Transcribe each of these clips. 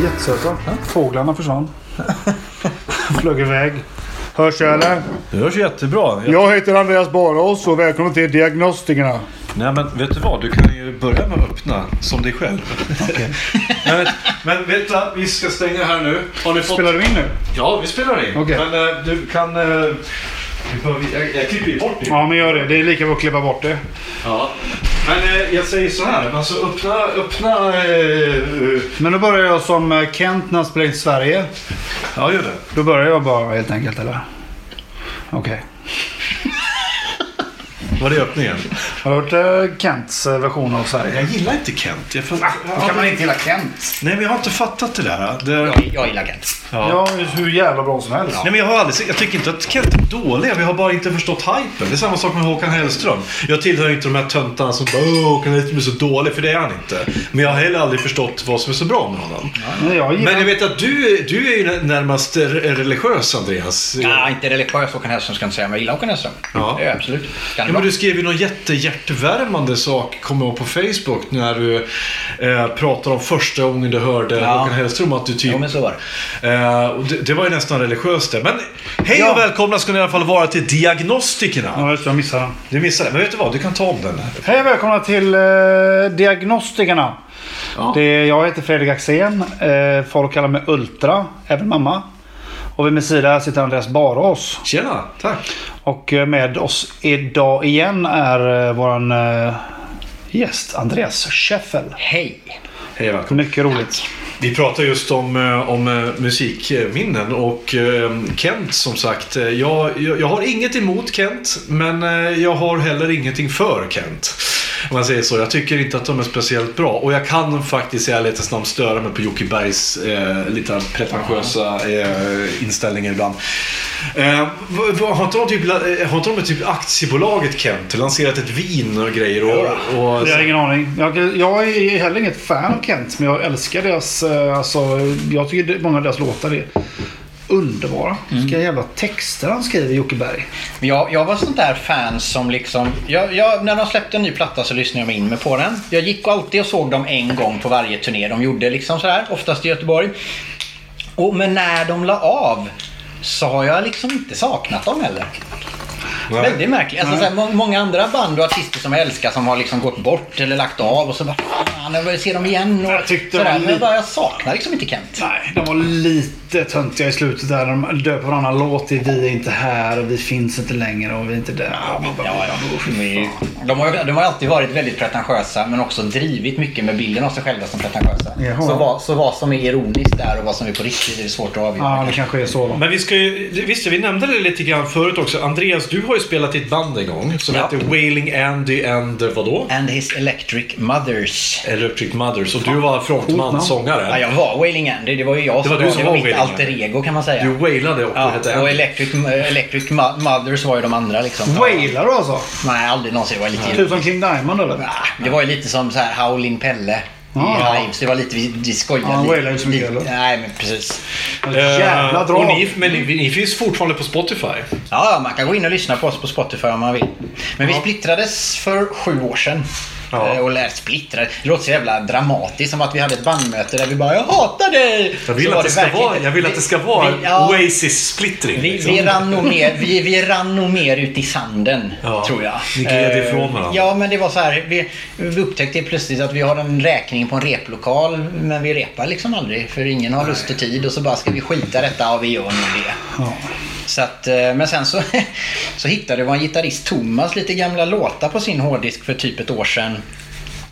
Var jättesöta. Fåglarna försvann. Flög iväg. Hörs jag eller? Det hörs jättebra. Jag... Jag heter Andreas Barås och välkommen till Diagnostikerna. Nej men vet du vad? Du kan ju börja med att öppna som dig själv. men, men vet du, vi ska stänga här nu. Har ni fått... Spelar du in nu? Ja, vi spelar in. Okej. Men eh, du kan... behöver- jag, jag klipper ju bort det. Ja, men gör det. Det är lika bra att klippa bort det. Ja. Men eh, jag säger så här. Alltså öppna... öppna eh, Men då börjar jag som eh, Kent när han spelar in Sverige. ja, gör det. Då börjar jag bara helt enkelt, eller? Okej. Var det öppningen? Har du hört eh, Kents eh, version av Sverige? Jag gillar inte Kent. Jag, fatt... Då kan man inte gilla Kent. Nej, men jag har inte fattat det där. Det... Jag, jag gillar Kent. Ja, hur jävla bra som helst. Nej, men jag, har aldrig, jag tycker inte att Kent är dåliga. Vi har bara inte förstått hypen. Det är samma sak med Håkan Hellström. Jag tillhör inte de här töntarna som bara "Åh, Håkan Hellström är så dålig, för det är han inte. Men jag har heller aldrig förstått vad som är så bra med honom. Men jag gillar... Men jag vet att du, är- du är ju närmast re- religiös, Andreas. Ja, inte religiös Håkan Hellström ska jag inte säga, men jag gillar Håkan Hellström. Ja. Det gör jag absolut. Kan Ja? Du skrev ju någon jättehjärtevärmande sak, kommer jag på Facebook när du eh, pratade om första gången du hörde Ja. Håkan Hellström. Att du typ, Jo, men så var det. eh, och det, det var ju nästan religiöst det. Men hej Ja. och välkomna ska ni i alla fall vara till Diagnostikerna. Ja, just det. Jag missade den. Du missade det. Men vet du vad? Du kan ta om den. Hej och välkomna till eh, Diagnostikerna. Ja. Det är, jag heter Fredrik Axén. Eh, folk kallar mig Ultra, även mamma. Och vid min sida sitter Andreas Barås. Tjena, tack. Och eh, med oss idag igen är eh, våran eh, gäst Andreas Scheffel. Hej! Hej välkommen. Mycket roligt. Vi pratar just om, eh, om eh, musikminnen och eh, Kent som sagt. Jag, jag, jag har inget emot Kent men jag har heller ingenting för Kent. Om man säger så. Jag tycker inte att de är speciellt bra. Och jag kan faktiskt i ärlighetens namn störa mig på Jocke Bergs eh, lite pretentiösa eh, inställningar ibland. Eh, har inte de typ, eh, har inte de typ aktiebolaget Kent lanserat ett vin och grejer? Och, och, Jag har ingen aning. Jag, jag är heller inget fan av Kent, men jag älskar deras... eh, Alltså, jag tycker många av deras låtar är underbara. Vilka jävla texter han skriver, Jocke Berg. Men Jag, jag var sånt där fan som liksom... Jag, jag, när de släppte en ny platta så lyssnade jag mig in mig på den. Jag gick alltid och såg dem en gång på varje turné de gjorde liksom sådär. Oftast i Göteborg. Och, men när de la av så har jag liksom inte saknat dem heller. Nej. Väldigt märkligt. Alltså, såhär, må- många andra band och artister som jag älskar som har liksom gått bort eller lagt av och så bara fan, jag vill se dem igen. Och Jag tyckte sådär. Men lite- bara, jag saknar liksom inte Kent. Nej, de var lite töntiga i slutet där. De döper varannan låt i Vi är inte här och Vi finns inte längre och Vi är inte där. Ja, ja. De, de, har, ju- de har alltid varit väldigt pretentiösa men också drivit mycket med bilden av sig själva som pretentiösa. Jaha. Så vad, så vad som är ironiskt där och vad som är på riktigt är svårt att avgöra. Ja, det kanske är så då. Men vi ska ju, visst vi nämnde det lite grann förut också. Andreas, du har ju spelat i ett band en gång som Ja. heter Wailing Andy and eh, vadå? And his electric mothers. Electric Mothers. Och du var frontman, namn. sångare. Ja, jag var Wailing Andy. Det var ju jag Det var som du som var mitt Wailing alter ego kan man säga. Du wailade och ja, hette och Andy. electric, electric Mo- Mothers var ju de andra liksom. Wailar du alltså? Nej, aldrig någonsin. Det var lite... Typ som King Diamond eller? Ah, Det var ju lite som så här Howlin' Pelle. Ah. I Hives. Det var lite, vi, vi skojade Ja, han lite. så mycket, eller? Nej, men precis. Jävla Eh, drag. och ni, men ni, ni finns fortfarande på Spotify. Ja, ja, man kan gå in och lyssna på oss på Spotify om man vill. Men vi splittrades för sju år sedan. Ja. Eh, Och lät splittrade. Det låter så jävla dramatiskt som att vi hade ett bandmöte där vi bara “Jag hatar dig!” Jag vill, att det, ska verkligen vara, jag vill att det ska vara vi, ja, Oasis-splittring. vi, liksom. vi, rann nog mer, vi, vi rann nog mer ut i sanden, Ja, tror jag. ni gled Eh, ifrån varandra. Ja, men det var så här. Vi, vi upptäckte plötsligt att vi har en räkning på en replokal, men vi repar liksom aldrig. För ingen har lust och tid. Och så bara ska vi skita detta, ja vi gör nog det. Ja. Så att, eh, men sen så, så hittade vår gitarrist Thomas lite gamla låtar på sin hårddisk för typ ett år sedan.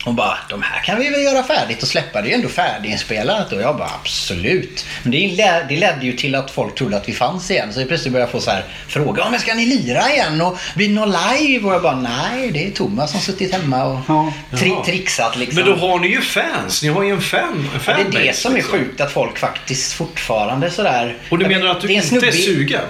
Och bara, de här kan vi väl göra färdigt och släppa. Det är ju ändå färdiginspelat. Och jag bara, absolut. Men det, led, det ledde ju till att folk trodde att vi fanns igen. Så jag plötsligt började jag få så här frågor. Ja, men ska ni lira igen? Och blir det någon live? Och jag bara, nej, det är Thomas som suttit hemma och Ja. tri trixat liksom. Men då har ni ju fans. Ni har ju en fan, Ja, det är det som är liksom. sjukt, att folk faktiskt fortfarande sådär... Och du menar att du inte är snubbe- sugen?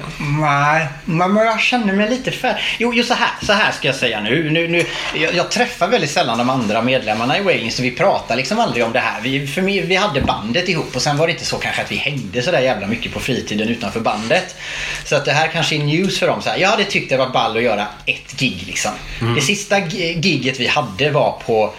Nej, men jag känner mig lite färdig. Jo, jo så, här, så här ska jag säga nu. nu, nu jag, jag träffar väldigt sällan de andra medlemmarna i Wailing så vi pratar liksom aldrig om det här. Vi, för mig, vi hade bandet ihop och sen var det inte så kanske att vi hängde så där jävla mycket på fritiden utanför bandet. Så att det här kanske är news för dem. Så här, jag hade tyckt det var ball att göra ett gig liksom. Det sista gi- giget vi hade var på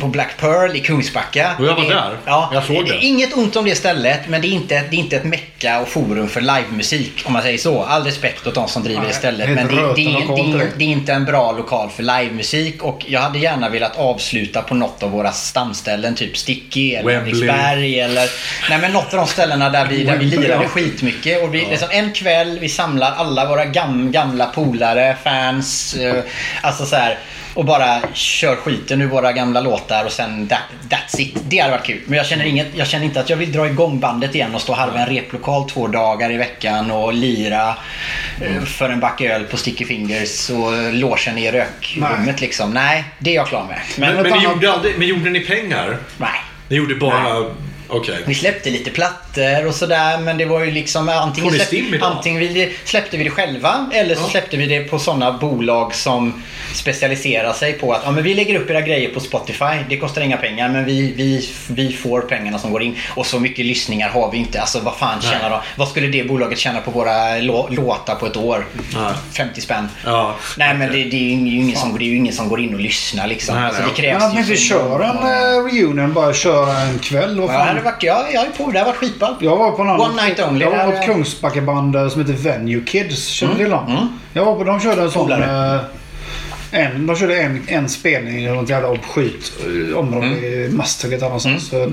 på Black Pearl i Kungsbacka. Och jag var det, där. Ja, Jag såg det. Inget ont om det stället, men det är inte, det är inte ett mecka och forum för livemusik om man säger så. All respekt åt de som driver det Nej, stället. helt Men det, det, är, det, är, det inte en bra lokal för livemusik. Och jag hade gärna velat avsluta på något av våra stamställen. Typ Sticky eller. Henriksberg. Eller, nej, men något av de ställena där vi, där vi lirade ja. skitmycket. Och vi, liksom, en kväll, vi samlar alla våra gam, gamla polare, fans. Eh, alltså så här, och bara kör skiten ur våra gamla låtar och sen that, that's it. Det hade varit kul. Men jag känner, inget, jag känner inte att jag vill dra igång bandet igen och stå och harva en replokal två dagar i veckan och lira eh, för en back öl på Sticky Fingers och logen i rökrummet liksom. Nej, det är jag klar med. Men, Men, men, annat- gjorde aldrig, men gjorde ni pengar? nej. Ni gjorde bara... Okej. Vi släppte lite plattor och sådär men det var ju liksom antingen, släpp, antingen vi, släppte vi det själva eller så Ja. släppte vi det på sådana bolag som specialiserar sig på att ja, men vi lägger upp era grejer på Spotify. Det kostar inga pengar men vi, vi, vi får pengarna som går in. Och så mycket lyssningar har vi inte. Alltså vad fan Nej. tjänar de? Vad skulle det bolaget tjäna på våra lå, låtar på ett år? Nej. 50 spänn. Ja. Nej men det, det, är ju ingen som, det är ju ingen som går in och lyssnar liksom. Nej, alltså, det krävs Men ni inte så kör en eh, reunion, bara köra en kväll. Vad Ja, det fan? varit, jag, jag är på. Det har varit skitball. Jag var på annan, One night only. Jag var på ett Kungsbackaband eh, som heter Venue Kids. Känner du till dem? Jag var på, de körde en sån... Polare. En, de körde en, en spelning i något jävla obskyrt eh, område Mm. i Masthugget någonstans. för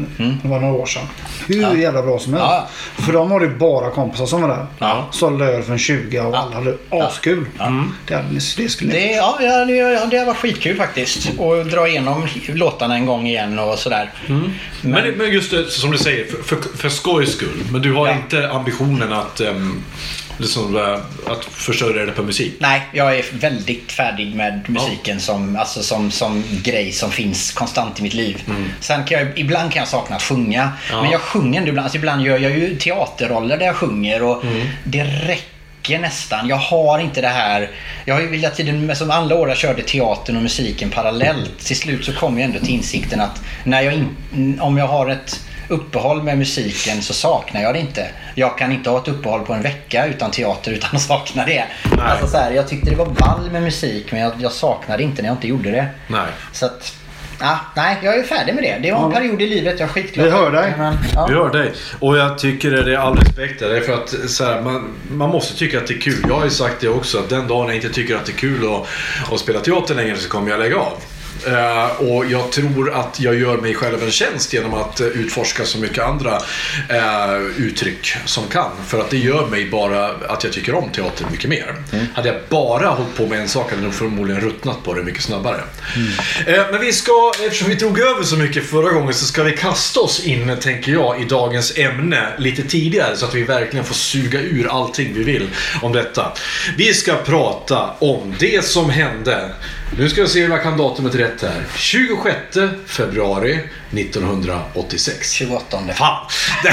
Det var några år sedan. Hur jävla bra som helst. Ja. För de var det bara kompisar som var där. Ja. Sålde öl för en 20 och alla hade askul. Mm. Det, hade, det skulle. Det, ja, ja, det, ja, det varit skitkul faktiskt. Och dra igenom låtarna en gång igen och sådär. Men, men just det, som du säger, för, för, för skojs skull. Men du har Ja. inte ambitionen att, um, liksom, att försörja dig på musik? Nej, jag är väldigt färdig med musiken som, alltså som, som grej som finns konstant i mitt liv. Sen kan jag, ibland kan jag sakna att sjunga. Ja. Men jag sjunger ändå ibland. Alltså ibland gör jag ju teaterroller där jag sjunger och det räcker nästan. Jag har inte det här. Jag har ju hela tiden, som alla år jag körde teatern och musiken parallellt. Till slut så kom jag ändå till insikten att när jag in, om jag har ett uppehåll med musiken så saknar jag det inte. Jag kan inte ha ett uppehåll på en vecka utan teater utan att sakna det. Alltså så här, jag tyckte det var ball med musik men jag, jag saknade inte när jag inte gjorde det. Nej. Så att, ja, nej, jag är färdig med det. Det var en Ja. period i livet jag är skitglad Vi hör dig. Men, ja. Vi hör dig. Och jag tycker det är all respekt där. Det är för att så här, man, man måste tycka att det är kul. Jag har ju sagt det också. Att den dagen jag inte tycker att det är kul att, att spela teater längre så kommer jag lägga av. Eh, och jag tror att jag gör mig själv en tjänst genom att eh, utforska så mycket andra eh, uttryck som kan. För att det gör mig bara att jag tycker om teater mycket mer. Hade jag bara hållit på med en sak hade jag nog förmodligen ruttnat på det mycket snabbare. Eh, men vi ska, eftersom vi drog över så mycket förra gången så ska vi kasta oss in, tänker jag, i dagens ämne lite tidigare så att vi verkligen får suga ur allting vi vill om detta. Vi ska prata om det som hände. Nu ska vi se om jag kan datumet rätt här. 26 februari 1986. 28. Fan!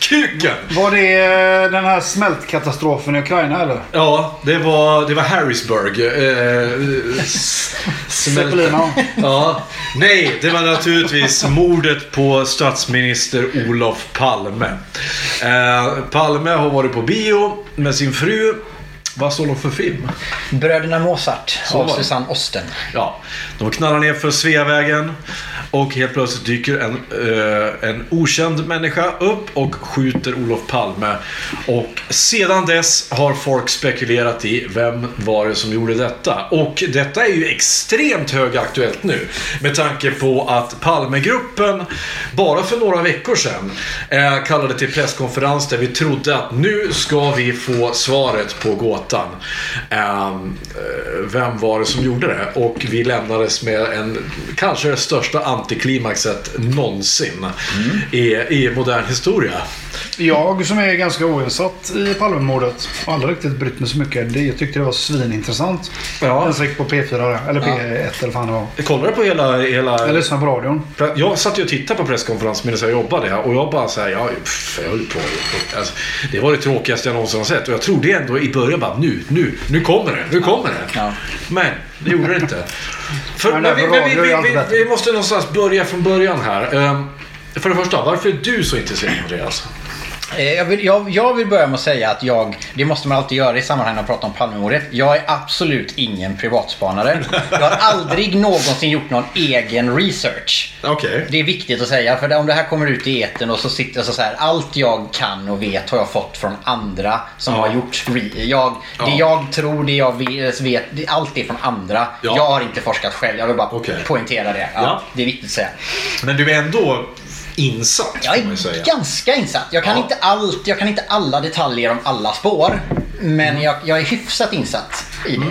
Kuken! Var det eh, den här smältkatastrofen i Ukraina eller? Ja, det var, det var Harrisburg. Eh, Zeppelino. Ja. Nej, det var naturligtvis mordet på statsminister Olof Palme. Eh, Palme har varit på bio med sin fru. Vad såg de för film? Bröderna Mozart Så av. Susanne Osten. Ja, de knallar ner för Sveavägen och helt plötsligt dyker en, eh, en okänd människa upp och skjuter Olof Palme. Och sedan dess har folk spekulerat i vem var det som gjorde detta. Och detta är ju extremt högaktuellt nu med tanke på att Palmegruppen bara för några veckor sedan eh, kallade till presskonferens där vi trodde att nu ska vi få svaret på gåtan. Ehm, eh, vem var det som gjorde det? Och vi lämnades med en, kanske det största antiklimaxet någonsin i, i modern historia. Jag som är ganska oinsatt i Palmemordet och aldrig riktigt brytt mig så mycket. Det, jag tyckte det var svinintressant. Ja. Den gick på P4 där, eller P1 eller vad fan det var. Jag kollade på hela... hela... Jag lyssnade på radion. Jag satt ju och tittade på presskonferensen medan jag jobbade och jag bara såhär, ja, pff, jag höll på. Alltså, det var det tråkigaste jag någonsin har sett och jag trodde ändå i början bara nu, nu, nu kommer det, nu kommer det. Ja. Men det gjorde det inte. För, Men vi, men vi, vi, vi måste någonstans börja från början här. Ehm, för det första, varför är du så intresserad Andreas? Eh, Jag vill, jag, jag vill börja med att säga att jag, det måste man alltid göra i sammanhang när man pratar om Palmemordet. Jag är absolut ingen privatspanare. Jag har aldrig någonsin gjort någon egen research. Okej. Det är viktigt att säga, för om det här kommer ut i etern och så sitter jag så, så här, allt jag kan och vet har jag fått från andra som Ja. har gjort re- jag, Ja. Det jag tror, det jag vet, allt är från andra. Ja. Jag har inte forskat själv, jag vill bara Okej. poängtera det. Det är viktigt att säga. Men du är ändå insatt Jag är ganska insatt. Jag kan, Ja. inte allt, jag kan inte alla detaljer om alla spår. Men jag, jag är hyfsat insatt i Mm.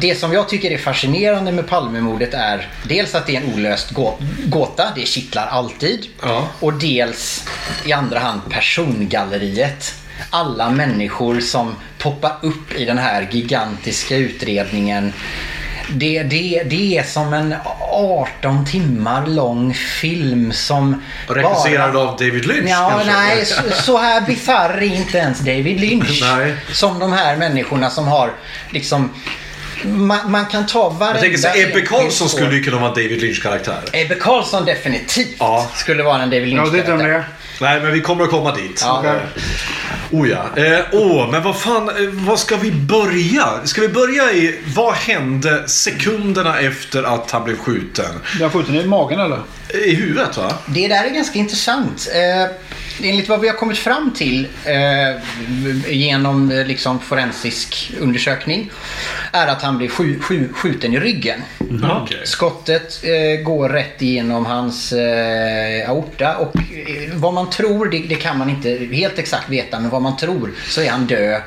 det. Det som jag tycker är fascinerande med Palmemordet är dels att det är en olöst gå- gåta. Det kittlar alltid. Ja. Och dels i andra hand persongalleriet. Alla människor som poppar upp i den här gigantiska utredningen. Det, det, det är som en 18 timmar lång film som Regisserad bara... av David Lynch Ja, kanske? nej, så, så här bisarr är inte ens David Lynch. Nej. Som de här människorna som har liksom... Man, man kan ta varenda... Jag tänker så Ebbe Carlsson skulle ju kunna vara David Lynch-karaktär. Ebbe Carlsson definitivt Ja. skulle vara en David Lynch inte om det är. Nej, men vi kommer att komma dit. Ja. Okej. Oh ja. Eh, åh, men vad fan, eh, vad ska vi börja? Ska vi börja i, vad hände sekunderna efter att han blev skjuten? Den skjuten i magen eller? I huvudet va? Det där är ganska intressant. Eh, enligt vad vi har kommit fram till eh, genom eh, liksom forensisk undersökning är att han blev skju, skju, skjuten i ryggen. Ja, okej. Skottet eh, går rätt igenom hans eh, aorta och eh, vad man tror, det, det kan man inte helt exakt veta, men vad man tror så är han död.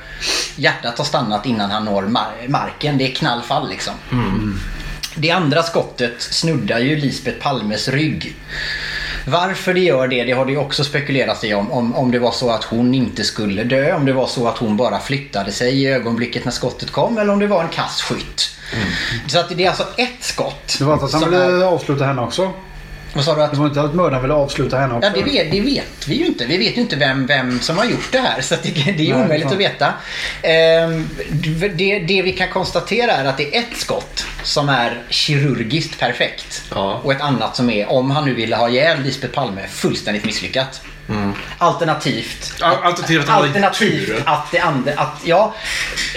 Hjärtat har stannat innan han når mar- marken. Det är knallfall liksom. Det andra skottet snuddar ju Lisbeth Palmes rygg. Varför det gör det, det har det ju också spekulerats i om, om. Om det var så att hon inte skulle dö, om det var så att hon bara flyttade sig i ögonblicket när skottet kom eller om det var en kass skytt. Så att det är alltså ett skott. Det var inte att han ville avsluta henne också. Vad sa du? Att, Det var inte att mördaren ville avsluta henne också. ja, det vet, det vet vi ju inte. Vi vet ju inte vem, vem som har gjort det här. Så det, det är Nej, omöjligt fan. att veta. Ehm, det, det vi kan konstatera är att det är ett skott som är kirurgiskt perfekt. Ja. Och ett annat som är, om han nu ville ha ihjäl Lisbeth Palme, fullständigt misslyckat. Alternativt. Al- alternativt att alternativt att det andra, att ja.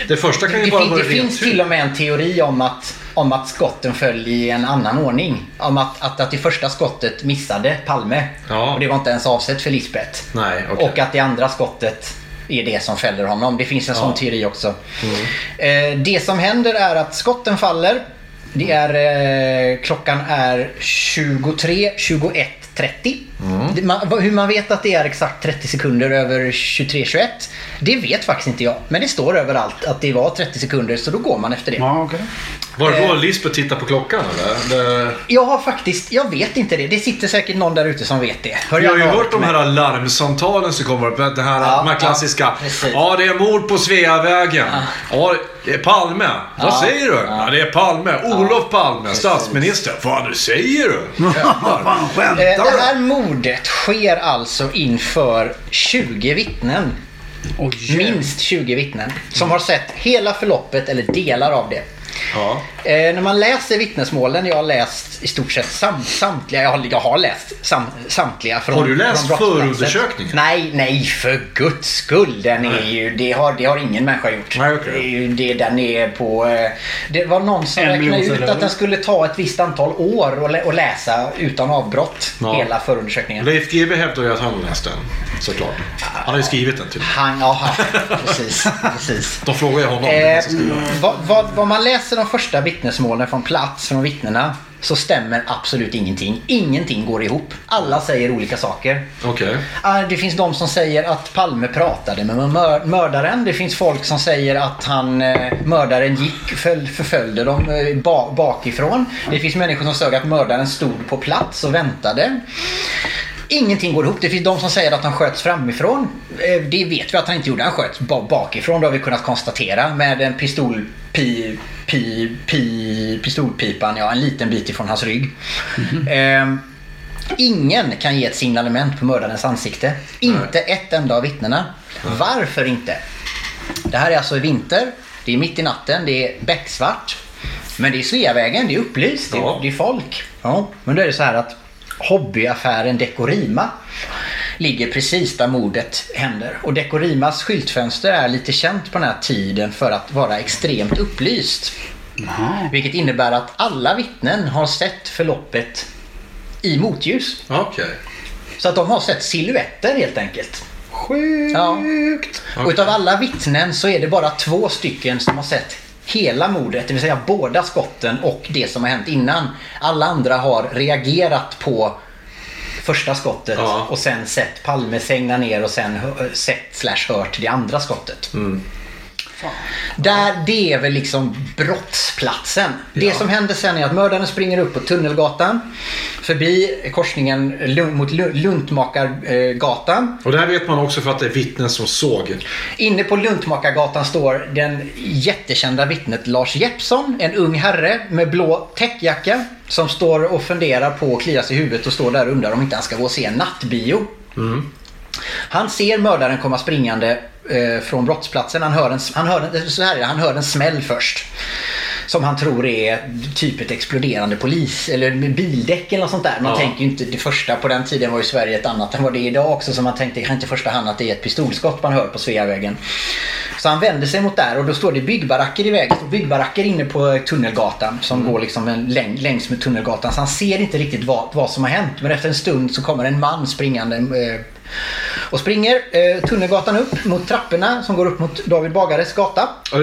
Det första kan ju det, bara fin- vara det finns tur. till och med en teori om att, om att skotten föll i en annan ordning. Om att, att, att det första skottet missade Palme. Ja. Och det var inte ens avsett för Lisbeth. Nej, okej. Och att det andra skottet är det som fäller honom. Det finns en sån teori också. Mm. Eh, det som händer är att skotten faller. Det är, eh, klockan är 23, 21, 30. Mm. Man, hur man vet att det är exakt 30 sekunder över 23, 21. Det vet faktiskt inte jag. Men det står överallt att det var 30 sekunder så då går man efter det. Ja, okej. Var det då Eh. Lisbeth tittade på klockan eller? Det... Jag har faktiskt, jag vet inte det. Det sitter säkert någon där ute som vet det. Hör Vi har ju hört de här larmsamtalen som kommer upp. Det här, Ja, de här klassiska. ja, Ja, precis. det är mord på Sveavägen. Ja. det är Palme. Vad Ja, säger du? Ja. det är Palme. Olof Palme, statsminister. Vad nu säger du? Fan, skämtar Eh, Det du? här mordet sker alltså inför 20 vittnen. Jävlar. Minst 20 vittnen. Som har sett hela förloppet eller delar av det. Ja. Eh, när man läser vittnesmålen, jag har läst i stort sett sam, samtliga, jag har, jag har läst sam, samtliga från Har du läst förundersökningen? Nej, nej för guds skull. Den är ju, det, har, det har ingen människa gjort. Nej, okej. det är ju, det, den är på... eh, Det var någon som räknade ut att den skulle ta ett visst antal år att lä- att läsa utan avbrott. Ja. Hela förundersökningen. Leif GW hävdar ju att han har läst den. Såklart. Han har ju skrivit den till Han, ja, precis. precis. De frågar ju honom. Eh, vad, vad, vad man läser de första vittnesmålen från plats, från vittnena, så stämmer absolut ingenting. Ingenting går ihop. Alla säger olika saker. Okej. Ah, Det finns de som säger att Palme pratade med mör- mördaren. Det finns folk som säger att han, eh, mördaren gick, föl- förföljde dem eh, ba- bakifrån. Det finns människor som säger att mördaren stod på plats och väntade. Ingenting går ihop. Det finns de som säger att han sköts framifrån. Eh, Det vet vi att han inte gjorde. Han sköts ba- bakifrån. Det har vi kunnat konstatera med en pistol... Pi, pi, pi, pistolpipan, ja en liten bit ifrån hans rygg. Ehm, Ingen kan ge ett signalement på mördarens ansikte. Inte ett enda av vittnena. Varför inte? Det här är alltså i vinter. Det är mitt i natten. Det är becksvart. Men det är Sveavägen. Det är upplyst. Det är, Ja. det är folk. Ja. Men då är det så här att hobbyaffären Dekorima ligger precis där mordet händer. Och Dekorimas skyltfönster är lite känt på den här tiden för att vara extremt upplyst. Jaha. Vilket innebär att alla vittnen har sett förloppet i motljus. Okej. Så att de har sett silhuetter helt enkelt. Sjukt. Och utav alla vittnen så är det bara två stycken som har sett hela mordet, det vill säga båda skotten och det som har hänt innan. Alla andra har reagerat på första skottet Ja. och sen sett Palme sänga ner och sen sett slash hört det andra skottet. Där, det är väl liksom brottsplatsen. Det som händer sen är att mördaren springer upp på Tunnelgatan. Förbi korsningen Lund- mot Lu- Luntmakargatan. Och det här vet man också för att det är vittnen som såg. Inne på Luntmakargatan står den jättekända vittnet Lars Jeppsson. En ung herre med blå täckjacka. Som står och funderar på att klia sig i huvudet och står där och undrar om inte han ska gå och se en nattbio. Han ser mördaren komma springande eh, från brottsplatsen. Han hör, en, han, hör en, så här, han hör en smäll först. Som han tror är typ ett exploderande polis eller bildäck eller något sånt där. Man Ja. tänker ju inte det första på den tiden var ju Sverige ett annat än vad det är idag också. Så man tänkte inte i första hand att det är ett pistolskott man hör på Sveavägen. Så han vänder sig mot där och då står det byggbaracker i vägen. Står Byggbaracker inne på Tunnelgatan som går liksom en läng, längs med Tunnelgatan. Så han ser inte riktigt vad, vad som har hänt. Men efter en stund så kommer en man springande eh, och springer eh, Tunnelgatan upp mot trapporna som går upp mot David Bagares gata. Och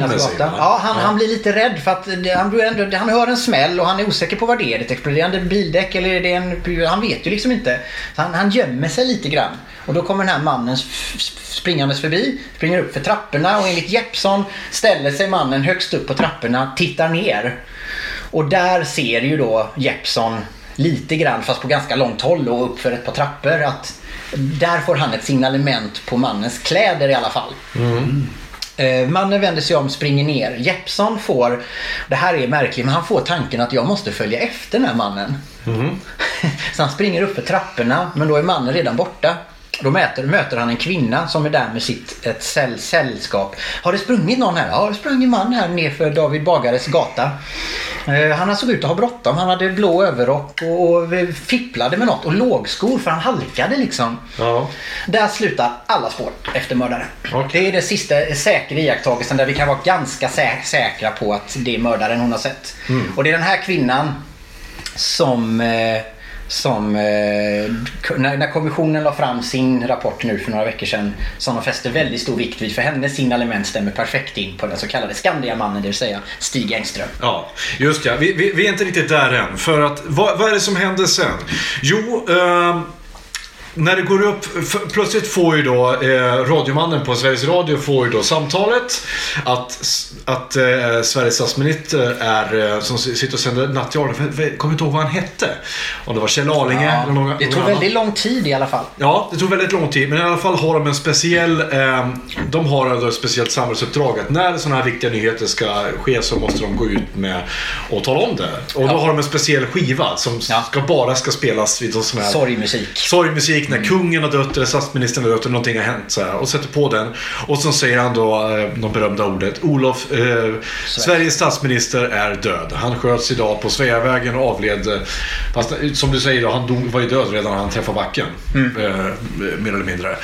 gömmer sig? Ja, han, Ja. han blir lite rädd för att det- han, ändå, han hör en smäll och han är osäker på vad det är. Ett exploderande bildäck eller är det en... Han vet ju liksom inte. Så han, han gömmer sig lite grann. Och då kommer den här mannen springandes förbi, springer upp för trapporna och enligt Jeppsson ställer sig mannen högst upp på trapporna, tittar ner. Och där ser ju då Jeppsson lite grann, fast på ganska långt håll och upp för ett par trappor, att där får han ett signalement på mannens kläder i alla fall. Eh, Mannen vänder sig om, springer ner. Jeppsson får, det här är märkligt, men han får tanken att jag måste följa efter den här mannen. Så han springer upp för trapporna, men då är mannen redan borta. Då möter, möter han en kvinna som är där med sitt ett säll, sällskap. Har det sprungit någon här? Ja, det sprang en man här nerför David Bagares gata. Eh, han såg ut att ha bråttom. Han hade blå överrock och, och fipplade med något och lågskor för han halkade liksom. Ja. Där slutar alla spår efter mördaren. Okej. Det är det sista säkra iakttagelsen där vi kan vara ganska sä- säkra på att det är mördaren hon har sett. Och det är den här kvinnan som eh, som eh, när, när kommissionen la fram sin rapport nu för några veckor sedan som de fäste väldigt stor vikt vid för hennes signalement stämmer perfekt in på den så kallade Skandiamannen, det vill säga Stig Engström. Ja, just ja. Vi, vi, vi är inte riktigt där än. För att, vad, vad är det som händer sen? Jo, eh när det går upp, plötsligt får ju då eh, radiomannen på Sveriges Radio får ju då samtalet att, att eh, Sveriges statsminister är, eh, som sitter och sänder jag kommer inte ihåg vad han hette. Om det var Kjell Arlinge eller någon, det någon tog annan. väldigt lång tid i alla fall. Ja, det tog väldigt lång tid. Men i alla fall har de en speciell... Eh, de har ett speciellt samhällsuppdrag. Att när sådana här viktiga nyheter ska ske så måste de gå ut med och tala om det. Och då Ja. har de en speciell skiva som Ja. ska bara ska spelas vid sån här... Sorgmusik. Sorgmusik musik när kungen har dött eller statsministern har dött eller någonting har hänt. Så här, och sätter på den. Och så säger han då eh, de berömda ordet. Olof, eh, Sveriges statsminister är död. Han sköts idag på Sveavägen och avled. eh, Fast eh, som du säger, då, han dog, var ju död redan när han träffade backen. Eh, mer eller mindre.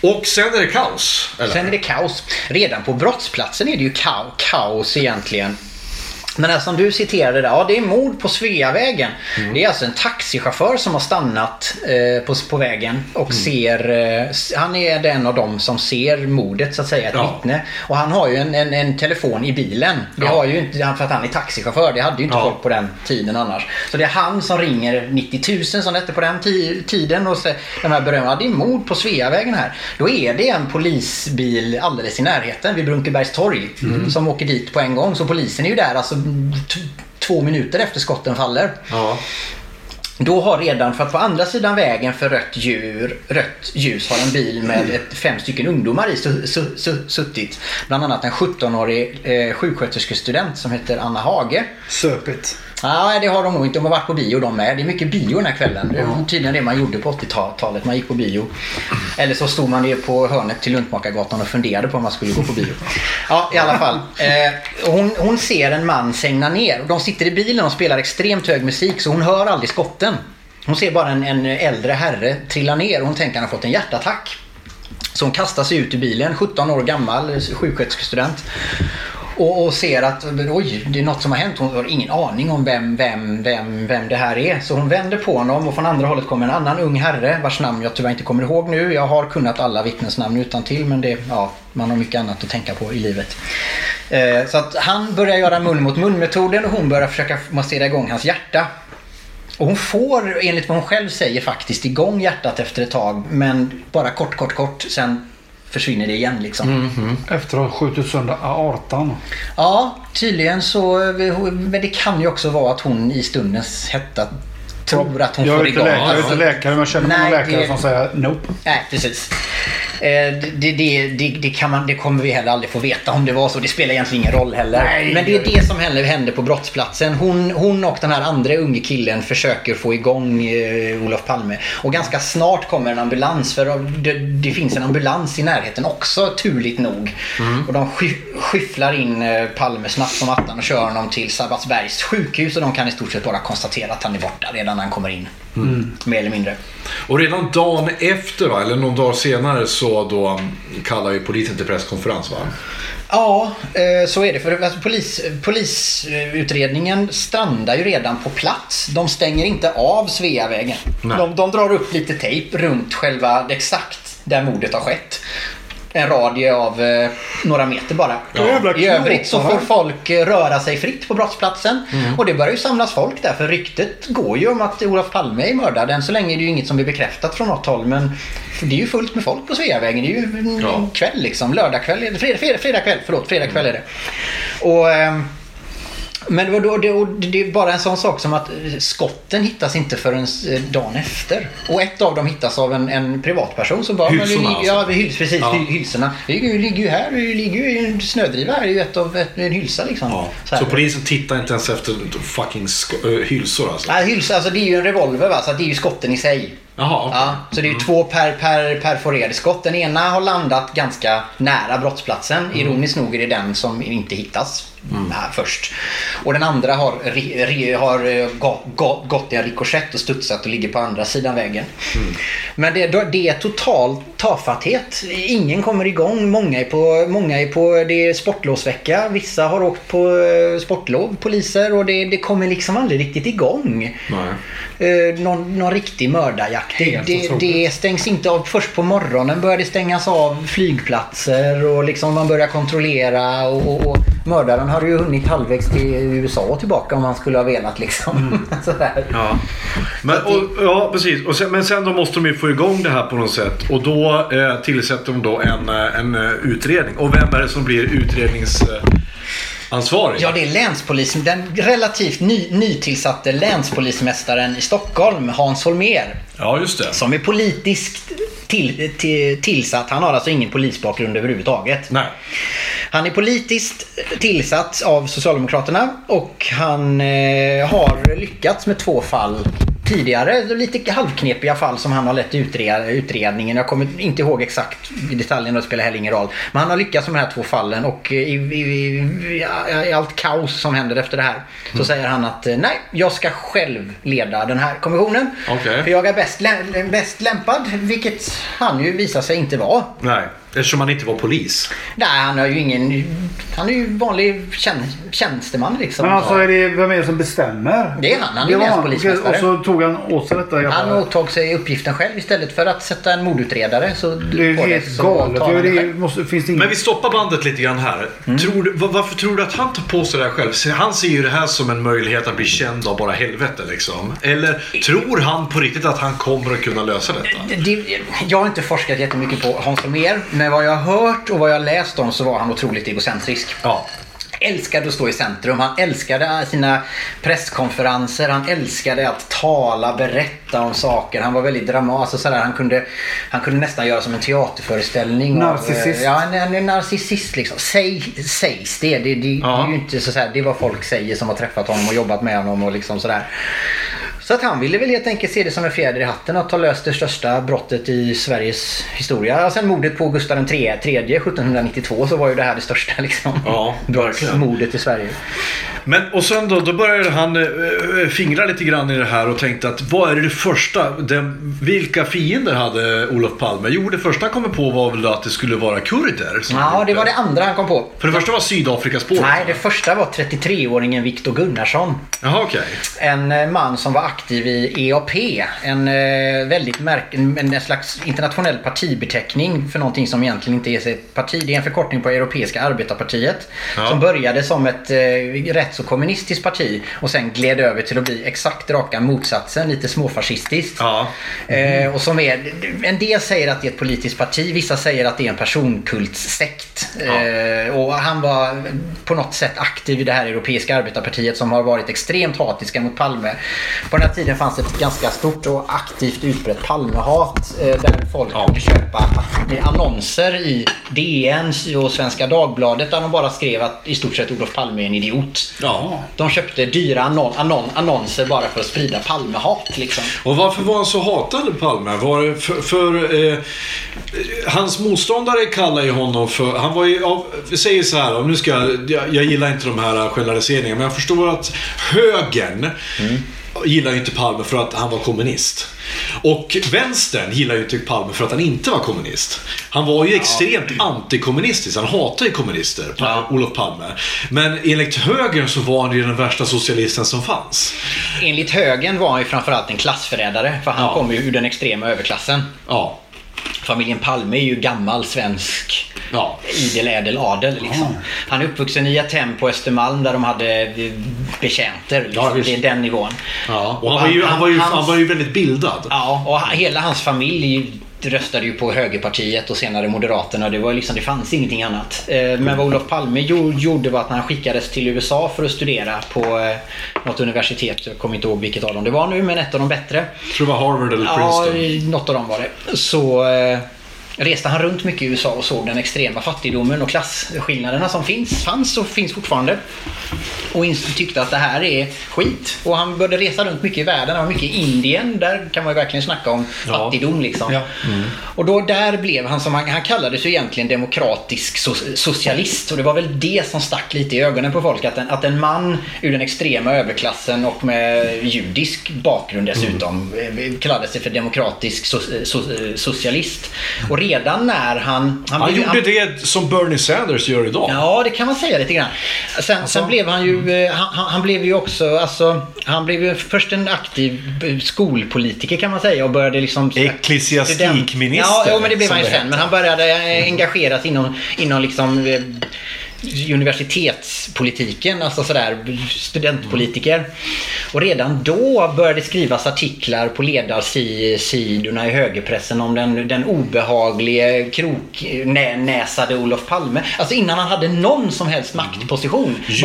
Och sen är det kaos. Eller? Sen är det kaos. Redan på brottsplatsen är det ju kao- kaos egentligen. Men det som du citerade där, ja det är mord på Sveavägen. Mm. Det är alltså en taxichaufför som har stannat eh, på, på vägen och Mm. ser, eh, han är den av dem som ser mordet så att säga, ett Ja. vittne. Och han har ju en, en, en telefon i bilen. Det Ja. har ju inte, för att han är taxichaufför, det hade ju inte Ja. folk på den tiden annars. Så det är han som ringer 90 000 som det hette på den ti- tiden och säger de här berömda, det är mord på Sveavägen här. Då är det en polisbil alldeles i närheten vid Brunkebergs torg Mm. som åker dit på en gång. Så polisen är ju där alltså två minuter efter skotten faller. Ja. Då har redan, för att på andra sidan vägen för rött, djur, rött ljus har en bil med ett, fem stycken ungdomar i su, su, su, suttit. Bland annat en 17-årig eh, sjuksköterskestudent som heter Anna Hage. Söpigt. Nej, det har de nog inte. De har varit på bio de med. Det är mycket bio den här kvällen. Det var tydligen det man gjorde på 80-talet. Man gick på bio. Eller så stod man ner på hörnet till Luntmakargatan och funderade på om man skulle gå på bio. Ja, i alla fall. Eh, hon, hon ser en man segna ner. De sitter i bilen och spelar extremt hög musik så hon hör aldrig skotten. Hon ser bara en, en äldre herre trilla ner och hon tänker att han har fått en hjärtattack. Så hon kastar sig ut ur bilen, 17 år gammal, sjuksköterskestudent. Och, och ser att oj, det är något som har hänt. Hon har ingen aning om vem, vem, vem, vem det här är. Så hon vänder på honom och från andra hållet kommer en annan ung herre vars namn jag tyvärr inte kommer ihåg nu. Jag har kunnat alla vittnens namn utan till men det, ja, man har mycket annat att tänka på i livet. Eh, så att han börjar göra mun mot mun metoden och hon börjar försöka massera igång hans hjärta. Och hon får, enligt vad hon själv säger, faktiskt igång hjärtat efter ett tag. Men bara kort, kort, kort. Sen försvinner det igen liksom. Efter att ha skjutit sönder aortan. Ja, tydligen så. Men det kan ju också vara att hon i stundens hetta tror att hon jag får igång. jag är inte läkare men jag känner många läkare det- som säger nope. Nej, precis. Eh, Det, det, det, kan man, det kommer vi heller aldrig få veta om det var så. Det spelar egentligen ingen roll heller. Nej. Men det är det som händer på brottsplatsen. Hon, hon och den här andra unge killen försöker få igång eh, Olof Palme. Och ganska snart kommer en ambulans. För det, finns en ambulans i närheten också, turligt nog. Och de sky, skyfflar in eh, Palme snabbt som attan och kör honom till Sabbatsbergs sjukhus. Och de kan i stort sett bara konstatera att han är borta redan när han kommer in. Mer eller mindre. Och redan dagen efter, va, eller någon dag senare, så då mm, kallar ju polisen till presskonferens. Va? Ja, eh, så är det. För alltså, polis, polisutredningen strandar ju redan på plats. De stänger inte av Sveavägen. De, de drar upp lite tejp runt själva exakt där mordet har skett. En radie av eh, några meter bara. Jävla I övrigt så får folk eh, röra sig fritt på brottsplatsen. Och det börjar ju samlas folk där för ryktet går ju om att Olof Palme är mördad. Än så länge är det ju inget som är bekräftat från något håll. Men det är ju fullt med folk på Sveavägen. Det är ju en Ja. kväll liksom. Lördagkväll. Fredag, fredag, fredag kväll. Förlåt, fredag kväll är det. Och... ehm, men det, då, det, det är bara en sån sak som att eh, skotten hittas inte förrän eh, dagen efter. Och ett av dem hittas av en, en privatperson som bara... Hylsorna ligger- alltså? Ja, hyls, precis. Ja. hy- Hylsorna. Det ligger ju- här. Det ligger ju en snödriva här. Det är ju ett av ett, en hylsa liksom. Ja. Så. Så polisen tittar inte ens efter fucking sk- äh, hylsor alltså? Ja, hylsa, alltså det är ju en revolver va, så det är ju skotten i sig. Jaha, okej. Ja, så det är ju två per, per, perforerade skott. Den ena har landat ganska nära brottsplatsen. Ironiskt nog är det den som inte hittas här först. Och den andra har, ri, ri, har eh, gå- gå- gått i en rikoschett och studsat och ligger på andra sidan vägen. Men det, det är total tafatthet. Ingen kommer igång. Många är på, många är på det är sportlovsvecka. Vissa har åkt på eh, sportlov, poliser. Och det, det kommer liksom aldrig riktigt igång. Nej. Eh, någon, någon riktig mördarjakt. Det, Helt det, det stängs inte av. Först på morgonen börjar det stängas av flygplatser och liksom man börjar kontrollera. Och, och, och mördaren har ju hunnit halvvägs till USA och tillbaka om han skulle ha velat liksom. Sådär. Ja. Men, och, ja, precis. Och sen, men sen då måste de ju få igång det här på något sätt. Och då eh, tillsätter de då en, eh, en eh, utredning. Och vem är det som blir utredningsansvarig? Ja, det är länspolisen. Den relativt ny, nytillsatte länspolismästaren i Stockholm, Hans Holmér. ja just det. Som är politiskt till, till, tillsatt. Han har alltså ingen polisbakgrund överhuvudtaget. Nej. Han är politiskt tillsatt av Socialdemokraterna och han eh, har lyckats med två fall tidigare lite halvknepiga fall som han har lett utred, utredningen. Jag kommer inte ihåg exakt i detaljerna, det spelar heller ingen roll. Men han har lyckats med de här två fallen och i, i, i, i allt kaos som händer efter det här så Mm. säger han att eh, nej, jag ska själv leda den här kommissionen. Okej. För jag är bäst lämpad, vilket han ju visar sig inte vara. Nej, eftersom han inte var polis. Nej, han är ju ingen... Han är ju vanlig tjän, tjänsteman liksom. Men alltså är det, vem är det som bestämmer? Det är han, han är länspolismästare. Och så tog han åt sig detta. Han åtog sig uppgiften själv istället för att sätta en mordutredare. Så Det är helt så galet. han Det måste, finns det ingen... Men vi stoppar bandet lite grann här. Mm. Tror varför tror du att han tar på sig det här själv? Han ser ju det här som en möjlighet att bli känd av bara helvete liksom. Eller tror han på riktigt att han kommer att kunna lösa detta? Det, jag har inte forskat jättemycket på Hans Holmér, men vad jag har hört och vad jag har läst om så var han otroligt egocentrisk. Ja. älskade att stå i centrum. Han älskade sina presskonferenser. Han älskade att tala, berätta om saker. Han var väldigt dramatisk. Alltså sådär, han, kunde, han kunde nästan göra som en teaterföreställning. av, Narcissist. eh, ja, en, en, en narcissist liksom. Säg, sägs det. Det, det, Ja. det är ju inte så, såhär, det är vad folk säger som har träffat honom och jobbat med honom och liksom sådär. Så att han ville väl helt enkelt se det som en fjäder i hatten att ha löst det största brottet i Sveriges historia. Sen mordet på Gustav III, tredje 1792 så var ju det här det största liksom. Ja. Mordet i Sverige. Men och sen då, då började han eh, fingra lite grann i det här och tänkte att vad är det första, den, vilka fiender hade Olof Palme? Jo, det första han kom på var väl att det skulle vara kurder. Ja, det var det andra han kom på. För det första var Sydafrikaspåret. Nej, det första var 33-åringen Viktor Gunnarsson. Jaha, okej. En eh, man som var aktiv i EAP. En eh, väldigt märk en, en slags internationell partibeteckning för någonting som egentligen inte är ett parti. Det är en förkortning på Europeiska arbetarpartiet. Ja. Som började som ett eh, rätt så kommunistiskt parti och sen gled över till att bli exakt raka motsatsen, lite småfascistiskt. Ja. Eh, och som är, en del säger att det är ett politiskt parti, vissa säger att det är en personkultssekt. Eh, och han var på något sätt aktiv i det här Europeiska arbetarpartiet som har varit extremt hatiska mot Palme. På här tiden fanns ett ganska stort och aktivt utbrett Palmehat eh, där folk Ja. kunde köpa annonser i DN och Svenska Dagbladet där de bara skrev att i stort sett Olof Palme är en idiot. Ja. De köpte dyra annon annon annonser bara för att sprida Palmehat liksom. Och varför var han så hatad Palme? Var för, för eh, hans motståndare kallar ju honom för, han var ju, ja, vi säger så här, nu ska jag, jag, jag gillar inte de här generaliseringarna, men jag förstår att högern gillar ju inte Palme för att han var kommunist. Och vänstern gillar ju inte Palme för att han inte var kommunist. Han var ju extremt antikommunistisk. Han hatar ju kommunister, Ja. Olof Palme. Men enligt högern så var han ju den värsta socialisten som fanns. Enligt högern var han ju framförallt en klassförrädare för han Ja. kom ju ur den extrema överklassen. Ja. Familjen Palme är ju gammal svensk Ja. idel ädel adel liksom. Han är uppvuxen i hem på Östermalm där de hade eh, betjänter. Liksom. Ja, det är den nivån. Ja, och han var, ju, han, var ju, hans- han var ju väldigt bildad. Ja, och ha- hela hans familj röstade ju på högerpartiet och senare Moderaterna. Det, var liksom, det fanns ingenting annat. Eh, Men vad Olof Palme gjo- gjorde var att när han skickades till USA för att studera på eh, något universitet. Jag kommer inte ihåg vilket av dem det var nu, men ett av de bättre. Jag tror det var Harvard eller Ja, Princeton. i något av dem var det. Så eh, reste han runt mycket i USA och såg den extrema fattigdomen och klasskillnaderna som finns, fanns och finns fortfarande. Och tyckte att det här är skit. Och han började resa runt mycket i världen. Han var mycket i Indien. Där kan man ju verkligen snacka om Ja. fattigdom liksom. Ja. Och då där blev han som han, han kallades ju egentligen demokratisk so- socialist. Och det var väl det som stack lite i ögonen på folk. Att en, att en man ur den extrema överklassen och med judisk bakgrund dessutom mm. kallade sig för demokratisk so- so- socialist. Och redan när han... Han blev- gjorde det som Bernie Sanders gör idag. Ja, det kan man säga lite grann. Sen, Alltså? sen blev han ju, eh, han, han- han blev ju också, alltså, han blev ju först en aktiv eh, skolpolitiker kan man säga och började liksom... Ecklesiastikminister, Ja, jo, men det blev han ju sen. Men han började eh, engageras inom, inom liksom universitetspolitiken, alltså sådär studentpolitiker. Och redan då började det skrivas artiklar på ledarsidorna i högerpressen om den, den obehaglige kroknäsade Olof Palme. Alltså innan han hade någon som helst maktposition. Jude-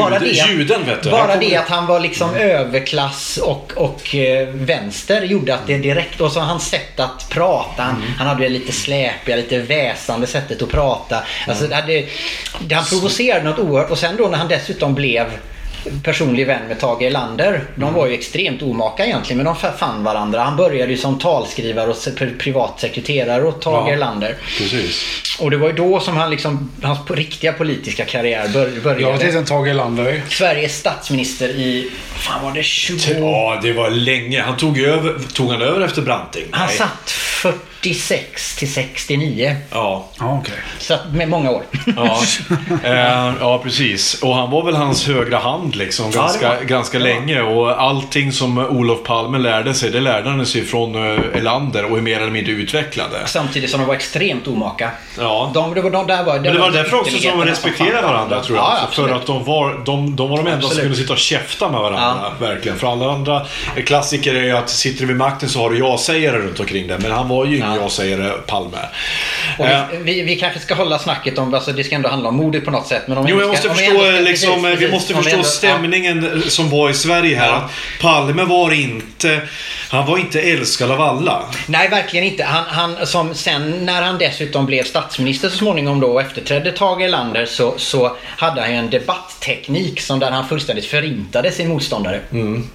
juden, vet du. Bara Han kom- det att han var liksom överklass och, och eh, vänster gjorde att det direkt, och så hans sätt att prata, han, han hade det lite släpiga, lite väsande sättet att prata. Alltså, det hade, det, han provocerade något oerhört och sen då när han dessutom blev personlig vän med Tage Erlander. De var ju extremt omaka egentligen men de fann varandra. Han började ju som talskrivare och se- privatsekreterare åt Tage Ja. Erlander. Precis. Och det var ju då som han liksom, hans riktiga politiska karriär bör, började. Jag vet inte en Tage Erlander. Sveriges statsminister i, fan var det 20... Ja, det var länge. Han tog, över, tog han över efter Branting? Han Nej. satt 46 till 69. Ja. Ja, okej. Så med många år. Ja. eh, ja, precis. Och han var väl hans högra hand liksom Ja, ganska, ganska länge. Och allting som Olof Palme lärde sig, det lärde han sig från eh, Erlander och är mer eller mindre utvecklade. Samtidigt som de var extremt omaka. Ja. De, det var, de, där var, Men det var därför också som de som respekterade varandra tror jag. Ja, för att de var de, de, var de enda som Absolut. kunde sitta och käfta med varandra. Verkligen. För alla andra klassiker är ju att sitter du vid makten så har du ja-sägare runt omkring dig. Men han var ju Ja. ja-sägare, Palme. Och Eh, vi, vi, vi kanske ska hålla snacket om, alltså det ska ändå handla om mordet på något sätt. Men om Jo, vi jag ska- måste vi förstå, ska- liksom, precis, vi precis. måste vi förstå ändå- ja. stämningen som var i Sverige här. Ja. Palme var inte, han var inte älskad av alla. Nej, verkligen inte. Han, han, som sen när han dessutom blev statsminister så småningom då och efterträdde Tage Erlander så, så hade han ju en debattteknik som där han fullständigt förintade sin motståndare.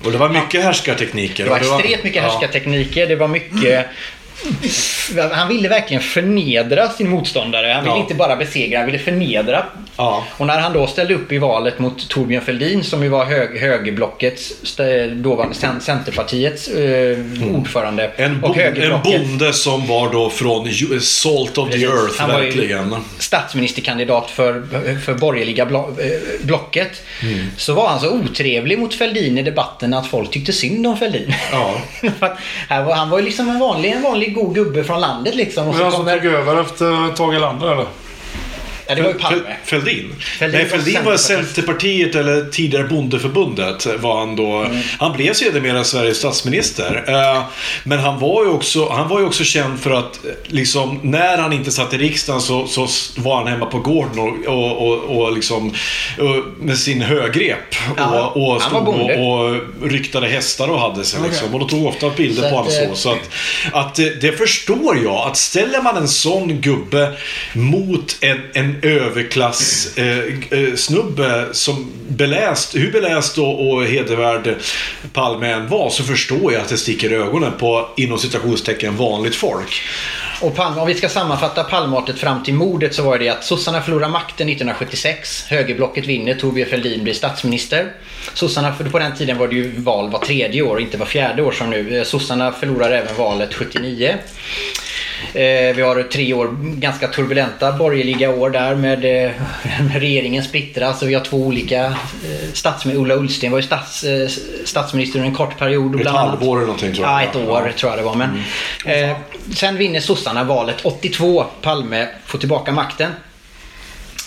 Och det var mycket härskartekniker. Det var extremt mycket ja. härskartekniker. Det var mycket... Han ville verkligen förnedra sin motståndare. Han ville Ja. inte bara besegra, han ville förnedra. Ja. Och när han då ställde upp i valet mot Torbjörn Fälldin som ju var hög, högerblockets, dåvarande cen- Centerpartiets eh, ordförande. En, och bon, en bonde som var då från Salt of the Precis. Earth, Han var ju verkligen. statsministerkandidat för, för borgerliga blo, eh, blocket. Mm. Så var han så otrevlig mot Fälldin i debatten att folk tyckte synd om Fälldin. Ja. Han var ju liksom en vanlig, en vanlig god gubbe från landet liksom. Och Men så han som kommer, tog över efter Tage Erlander eller? Ja, det var ju Palme. Fälldin? Fälldin Nej, Fälldin var. Centerpartiet eller tidigare Bondeförbundet. Var han, då. Mm. han blev sedermera Sveriges statsminister. Eh, Men han var, ju också, han var ju också känd för att eh, liksom, när han inte satt i riksdagen så, så var han hemma på gården och, och, och, och liksom, och med sin högrep. Ja, och, och stod och, och ryktade hästar och hade sig. Liksom. Och de tog ofta bilder Så på honom eh, så. så att, att eh, det förstår jag. Att ställer man en sån gubbe mot en, en överklass eh, eh, som beläst, hur beläst och, och hedervärd Palme än var så förstår jag att det sticker i ögonen på inom citationstecken vanligt folk. Och Palme, om vi ska sammanfatta Palmeartet fram till mordet så var det att sossarna förlorar makten 1976. Högerblocket vinner, Torbjörn Fälldin blir statsminister. Sossarna, för på den tiden var det ju val var tredje år, inte var fjärde år som nu. Eh, sossarna förlorar även valet 79. Eh, vi har tre år ganska turbulenta borgerliga år där med, eh, regeringen splittras och vi har två olika eh, statsminister. Ola Ullsten var ju stats, statsminister under en kort period. Ett halvår eller någonting tror jag. Ja, ett år tror jag det var. Men, eh, sen vinner sossarna valet 82. Palme får tillbaka makten.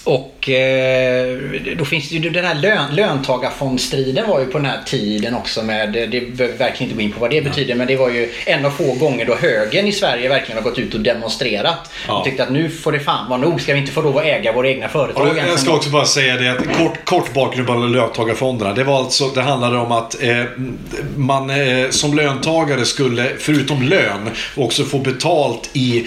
Och eh, då finns det ju den här lön, löntagarfondstriden var ju på den här tiden också med, det behöver verkligen inte gå in på vad det betyder, men det var ju en av få gånger då högern i Sverige verkligen har gått ut och demonstrerat. Ja. Och tyckte att nu får det fan vara nog, ska vi inte få lov att äga våra egna företag? Och jag ska också bara säga det att kort, kort bakgrund på löntagarfonderna. Det var alltså, det handlade om att eh, man eh, som löntagare skulle, förutom lön, också få betalt i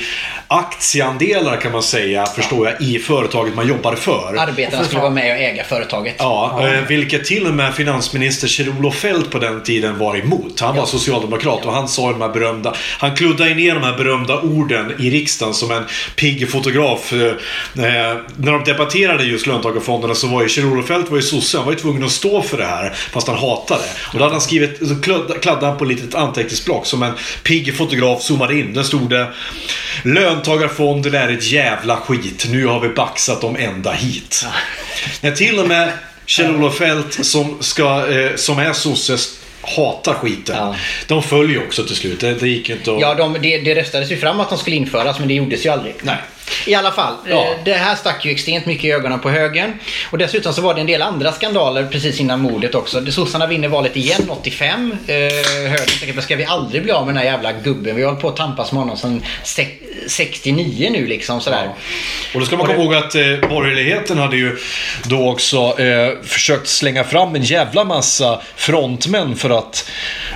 aktieandelar kan man säga, förstår jag, i företaget man jobbar för. Arbetarna skulle vara med och äga företaget. Ja, eh, vilket till och med finansminister Kjell-Olof Feldt på den tiden var emot. Han var socialdemokrat och han sa de här berömda, han kluddade ner de här berömda orden i riksdagen som en pigg fotograf. Eh, eh, när de debatterade just löntagarfonderna så var ju Kjell-Olof Feldt var ju sosse, han var ju tvungen att stå för det här fast han hatade. Och då hade han skrivit, så kladdade han på ett litet anteckningsblock som en pigg fotograf zoomade in. Där stod det Löntagarfonder är ett jävla skit. Nu har vi baxat dem ända hit. När till och med Kjell-Olof Feldt som, ska, eh, som är sosse hatar skiten. Ja. De följer också till slut. Det, det gick inte att... Ja, de, det, det röstades ju fram att de skulle införas men det gjordes ju aldrig. Nej. I alla fall, Ja. eh, det här stack ju extremt mycket i ögonen på högern. Och dessutom så var det en del andra skandaler precis innan mordet också. Sossarna vinner valet igen 85. Eh, högern tänker, "Men ska vi aldrig bli av med den här jävla gubben? Vi har hållit på att tampas med honom sedan 69 nu liksom sådär. Och då ska man komma ihåg att eh, borgerligheten hade ju då också eh, försökt slänga fram en jävla massa frontmän för att,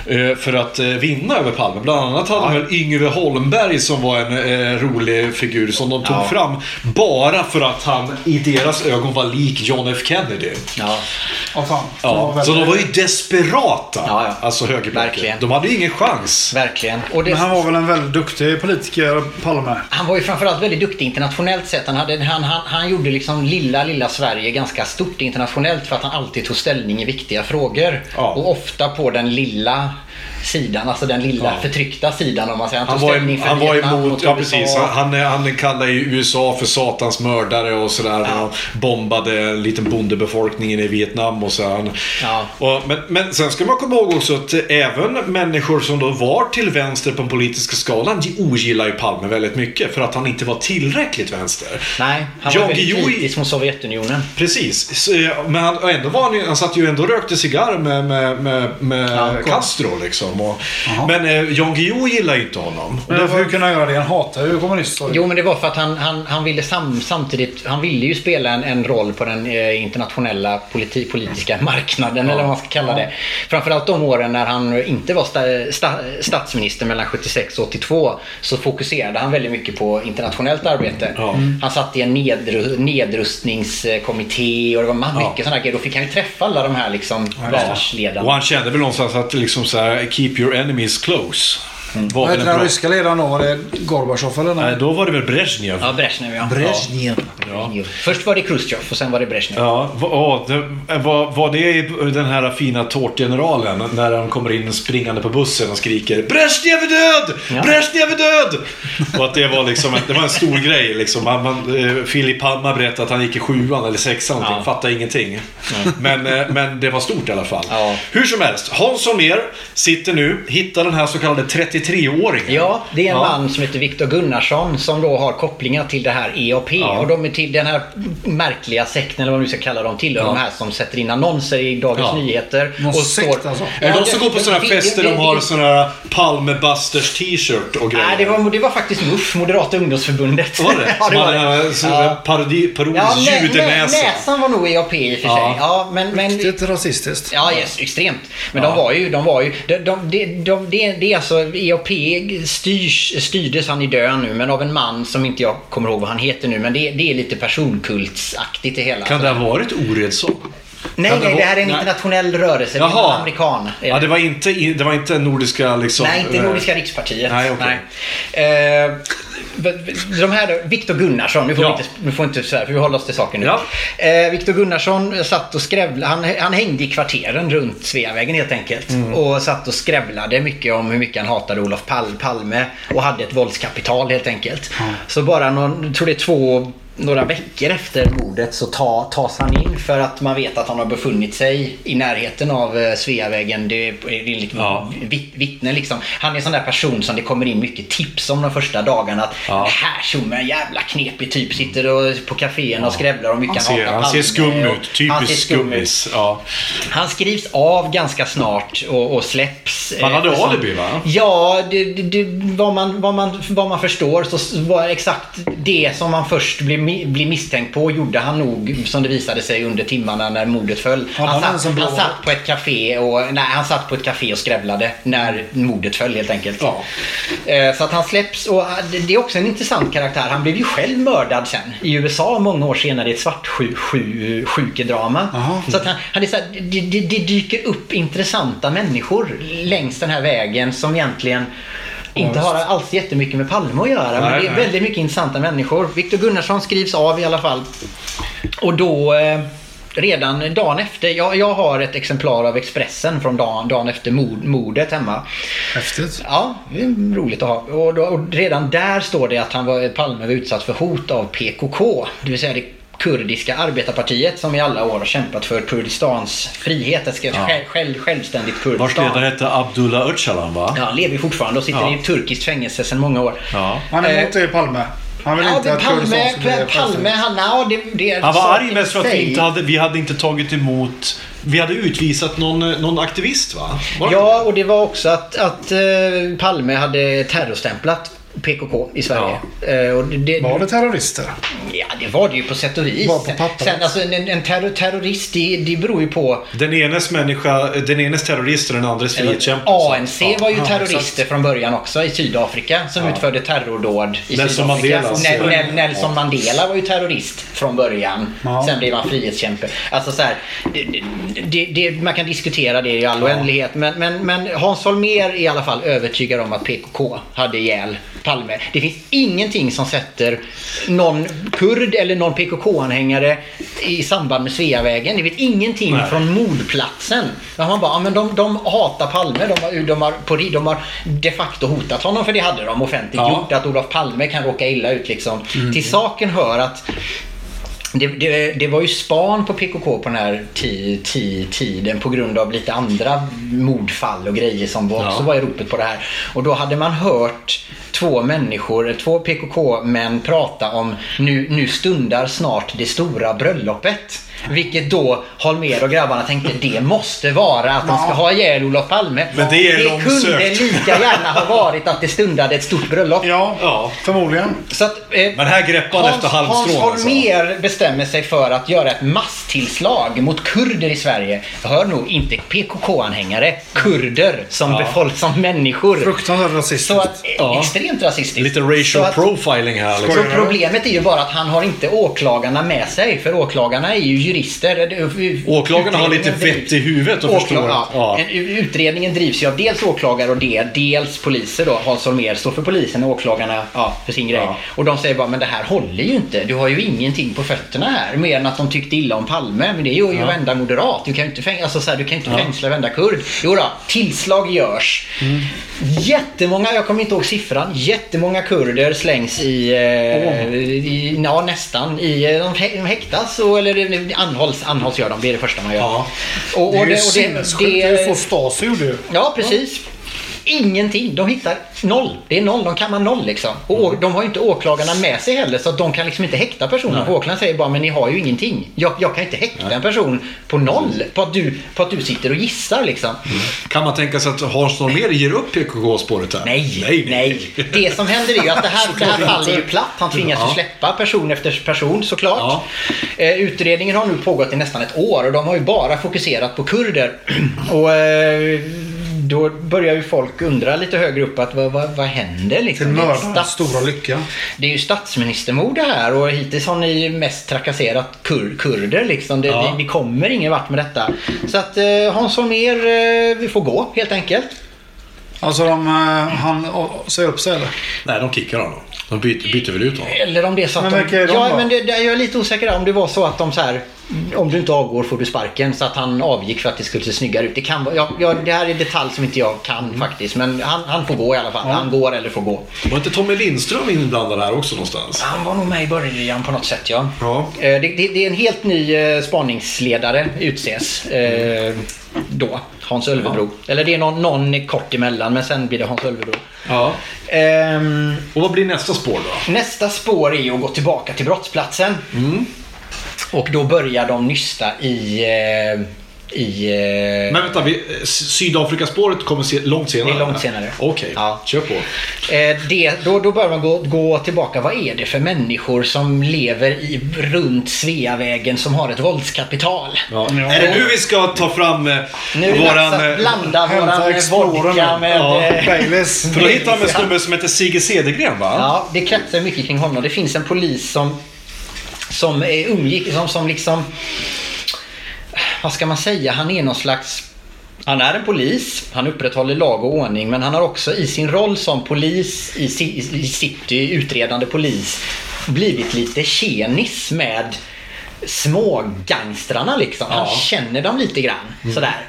eh, för att eh, vinna över Palme. Bland annat hade väl Yngve Holmberg som var en eh, rolig figur som de tog Ja. fram bara för att han i deras ögon var lik John F Kennedy. Ja. Ja, fan. Ja, så de var ju desperata. Ja, ja. Alltså högerblocket. Verkligen. De hade ju ingen chans. Verkligen. Och det, Men han var väl en väldigt duktig politiker, Palme. Han var ju framförallt väldigt duktig internationellt sett. Han, hade, han, han, han gjorde liksom lilla, lilla Sverige ganska stort internationellt för att han alltid tog ställning i viktiga frågor. Ja. Och ofta på den lilla sidan, alltså den lilla Ja. förtryckta sidan om man säger. Han tog var, för han var emot, mot ja precis. Han, han, han kallar ju USA för satans mördare och sådär. när Han bombade en liten bondebefolkningen i Vietnam och så. Han, Ja. och, men, men sen ska man komma ihåg också att även människor som då var till vänster på den politiska skalan ogillar ju Palme väldigt mycket för att han inte var tillräckligt vänster. Nej, han var väldigt kritisk mot Sovjetunionen. Precis, Så, men han, ändå var han, han satt ju ändå och rökte cigarr med, med, med, med Ja, Castro liksom. Och, men eh, Jan Guillou gillar ju inte honom. Men det hur kunde han göra det? Han hatar ju kommunister. Jo, men det var för att han, han, han ville sam, samtidigt, han ville ju spela en, en roll på den eh, internationella politi, politiska marknaden, eller vad man ska kalla det. Framförallt de åren när han inte var sta, sta, statsminister mellan 76 och 82 så fokuserade han väldigt mycket på internationellt arbete. Ja. Han satt i en nedru, nedrustningskommitté och det var mycket sådana grejer. Då fick han ju träffa alla de här liksom världsledarna. och han kände väl någonstans att liksom så här, keep your enemies close. Var Vad en den bra... ryska ledaren då? Var det Gorbatjov eller? Nej. då var det väl Brezhnev. Ja, Brezhnev ja. Brezhnev. Ja. Först var det Khrushchev och sen var det Brezhnev. Ja, ja, det, var, var det den här fina tårtgeneralen när de kommer in springande på bussen och skriker Brezhnev är död! Ja. Brezhnev är död! Och att det var liksom en, det var en stor grej liksom. Man, man, eh, Filip Palma berättade att han gick i sjuan eller sexan Ja. fattade ingenting. Men, eh, men det var stort i alla fall. Ja. Hur som helst, Hans Holmér sitter nu, hittar den här så kallade 33-åringen. Ja, det är en Ja. man som heter Viktor Gunnarsson som då har kopplingar till det här EAP. Ja. Och de är till den här märkliga sekten, eller vad man nu ska kalla dem, tillhör Ja. de här som sätter in annonser i Dagens Ja. Nyheter. Någon sekt alltså? Är det Ja, de som det- går på sådana fester de har sådana här Palmebusters t-shirt och grejer? Nej, det var, det var faktiskt MUF, Moderata ungdomsförbundet. Var det? ja, det var Som hade det. en så- Ja. parodi, parodisk Ja, nä, nä, judenäsa. näsan var nog EAP i och för sig. Ja. Ja, men, men, Riktigt rasistiskt. Ja, yes, extremt. Men Ja. de var ju, de var ju, de, de, de, de, det, det är alltså, EAP styrs, styrdes, han är död nu, men av en man som inte jag kommer ihåg vad han heter nu, men det, det är lite personkultsaktigt det hela. Kan det ha varit Oredsson? nej, det nej, det här är en nej. internationell rörelse. Det är en amerikan. är Ja, det var inte, i- det var inte nordiska liksom... Nej, inte eh, Nordiska rikspartiet. Nej, okej. Nej. Eh, de här då, Viktor Gunnarsson, nu får, Ja. vi inte, nu får inte så här, för vi håller oss till saken nu. Ja. Eh, Viktor Gunnarsson satt och skrävlade, han, han hängde i kvarteren runt Sveavägen helt enkelt. Mm. Och satt och skrävlade mycket om hur mycket han hatade Olof Pal Palme och hade ett våldskapital helt enkelt. Så bara någon, tror det är två några veckor efter mordet så ta, tas han in för att man vet att han har befunnit sig i närheten av eh, Sveavägen. Det är, det är lite Ja. vitt, vittne liksom. Han är en sån där person som det kommer in mycket tips om de första dagarna. Att Ja. här tjomme, en jävla knepig typ. Sitter och, på kaféen och skrävlar om mycket Han ser, han ser skum ut. Typiskt skummis. Ja. Han skrivs av ganska snart och, och släpps. Han hade eh, alibi, va? Ja, det, det, vad, man, vad, man, vad man förstår så var exakt det som man först blev, blev misstänkt på gjorde han nog som det visade sig under timmarna när mordet föll. Han, han satt, han satt på ett café och nej, han satt på ett café och skrävlade när mordet föll helt enkelt. Ja. Eh, Så att han släpps och eh, det- är också en intressant karaktär. Han blev ju själv mördad sen i USA många år senare i ett svartsjukedrama. Jaha. Så att han, han är så här, det, det, det dyker upp intressanta människor längs den här vägen som egentligen inte har alls jättemycket med Palme att göra. men Nej, det är nej. väldigt mycket intressanta människor. Viktor Gunnarsson skrivs av i alla fall. Och då eh, redan dagen efter. Jag, jag har ett exemplar av Expressen från dagen, dagen efter mord, mordet hemma. Häftigt. Ja, det är roligt att ha. Och, då, och redan där står det att han var, Palme var utsatt för hot av PKK. Det vill säga det kurdiska arbetarpartiet som i alla år har kämpat för Kurdistans frihet. Ett Ja. själv, själv, självständigt Vars Kurdistan. ledare hette Abdullah Öcalan va? Ja, han lever fortfarande och sitter Ja. i ett turkiskt fängelse sedan många år. Ja. Han är emot Eh, det Palme. Han vill Ja, inte att Palme, Palme, självständigt. han, ja, det, det Han var arg mest för att i vi inte hade, vi hade inte tagit emot... Vi hade utvisat någon, någon aktivist va? Var det Ja, och det var också att, att eh, Palme hade terrorstämplat PKK i Sverige. Eh, och det, Var det terrorister? Ja, det var det ju på sätt och vis. Bara på pappret. Sen, alltså, en, en terror, terrorist, det, det beror ju på... Den enes människa, den enes terrorist och den andres frihetskämpe. ANC var ju Ja, terrorister exakt. från början också i Sydafrika som utförde terrordåd i Nelson Sydafrika. Mandela, Nel- så- Nel- Nelson Mandela var ju terrorist från början. Ja. Sen blev han frihetskämpe. Alltså så här, det, det, det, man kan diskutera det i all oändlighet. Men, men, men Hans Holmér är i alla fall övertygad om att PKK hade ihjäl Palme. Det finns ingenting som sätter någon kurd eller någon PKK-anhängare i samband med Sveavägen. Det vet ingenting Nej. från mordplatsen. Där man bara, ja, men de, de hatar Palme. De har, de, har, på, de har de facto hotat honom för det hade de offentligt Ja. gjort. Att Olof Palme kan råka illa ut liksom. Till saken hör att det, det, det var ju span på PKK på den här ti, ti, tiden på grund av lite andra mordfall och grejer som var, Ja. också var i ropet på det här. Och då hade man hört två människor, två PKK-män prata om nu, nu stundar snart det stora bröllopet. Vilket då Holmér och grabbarna tänkte det måste vara att de ska ha ihjäl Olof Palme. Men det är det kunde lika gärna ha varit att det stundade ett stort bröllop. Ja, Ja. förmodligen. Så att, eh, Men här greppar han efter halmstrån, Hans alltså. Bestämmer sig för att göra ett masstillslag mot kurder i Sverige. Hör nog inte PKK-anhängare, kurder som Ja. befolk som människor. Fruktansvärt rasistiskt. Så att, Ja. Extremt rasistiskt. Lite Så racial att- profiling här. så Liksom. problemet är ju bara att han har inte åklagarna med sig. För åklagarna är ju jurister. Åklagarna har lite vett i huvudet och förstår. ja. Ja. En, utredningen drivs ju av dels åklagare och det, dels poliser då. Hans Holmér står för polisen och åklagarna ja, för sin grej. Ja. Och de säger bara, men det här håller ju inte. Du har ju ingenting på fötterna här. Mer än att de tyckte illa om Palme. Men det gör ju Ja. varenda moderat. Du kan ju inte, fäng- alltså, så här, du kan inte Ja. fängsla varenda kurd. Jo då, tillslag görs. Mm. Jättemånga, jag kommer inte ihåg siffran, jättemånga kurder slängs i, eh, i ja nästan, i, eh, de hä- de häktas och, eller eh, anhålls, anhålls gör de. Det är det första man gör. Ja. Och, Det är och ju det, och det, sinnessjukt. Det är ju så Stasi gjorde ju. Ja, precis. Ingenting. De hittar noll. Det är noll. De kammar noll liksom. Och Mm. de har ju inte åklagarna med sig heller så de kan liksom inte häkta personen. För åklagaren säger bara, men ni har ju ingenting. Jag, jag kan inte häkta en person på noll. På att, du, på att du sitter och gissar liksom. Kan man tänka sig att Hans Holmér ger upp PKK-spåret här? Nej, nej, nej, Det som händer är ju att det här, det här faller ju platt. Han tvingas Ja. släppa person efter person såklart. Ja. Eh, utredningen har nu pågått i nästan ett år och de har ju bara fokuserat på kurder. Och eh, då börjar ju folk undra lite högre upp att vad, vad, vad händer Till liksom? Är, mördarens stats, stora lycka. det är ju statsministermord det här och hittills har ni mest trakasserat kur, kurder liksom. Det, Ja. det, vi kommer ingen vart med detta. Så att eh, Hans Holmér, eh, vi får gå helt enkelt. Alltså de, eh, han säger upp sig eller? Nej, de kickar honom. De byter, byter väl ut honom. Eller om det är så att Men de... vilka är de ja, men det, det, jag är lite osäker om det var så att de så här... Om du inte avgår får du sparken. Så att han avgick för att det skulle se snyggare ut. Det, kan ja, ja, det här är detalj som inte jag kan faktiskt. Men han, han får gå i alla fall. Han går eller får gå. Var inte Tommy Lindström inblandad här också någonstans? Han var nog med i början på något sätt ja. Ja. Eh, Det, det, det är en helt ny eh, spaningsledare utses. Eh, då. Hans Ölvebro. Eller det är någon, någon kort emellan men sen blir det Hans Ölvebro. Ja. Ehm, Och vad blir nästa spår då? Nästa spår är att gå tillbaka till brottsplatsen. Mm. Och då börjar de nysta i... eh, i eh, Men vänta, vi, Sydafrikaspåret kommer se, långt senare? Det är långt senare. Okej, Ja. kör på. eh, det, då, då börjar man gå, gå tillbaka. Vad är det för människor som lever i, runt Sveavägen som har ett våldskapital? Ja. Ja. Är det nu vi ska ta fram eh, Nu våran... eh, blanda våran eh, vodka nu. med... Ja. eh, Baileys. För då hittar de en snubbe som heter Sigge Cedergren va? Ja, det kretsar mycket kring honom. Det finns en polis som, som är umgick, som, som liksom... Vad ska man säga? Han är någon slags... Han är en polis, han upprätthåller lag och ordning men han har också i sin roll som polis i, i city, utredande polis, blivit lite tjenis med smågangstrarna liksom. Han Ja. känner dem lite grann sådär.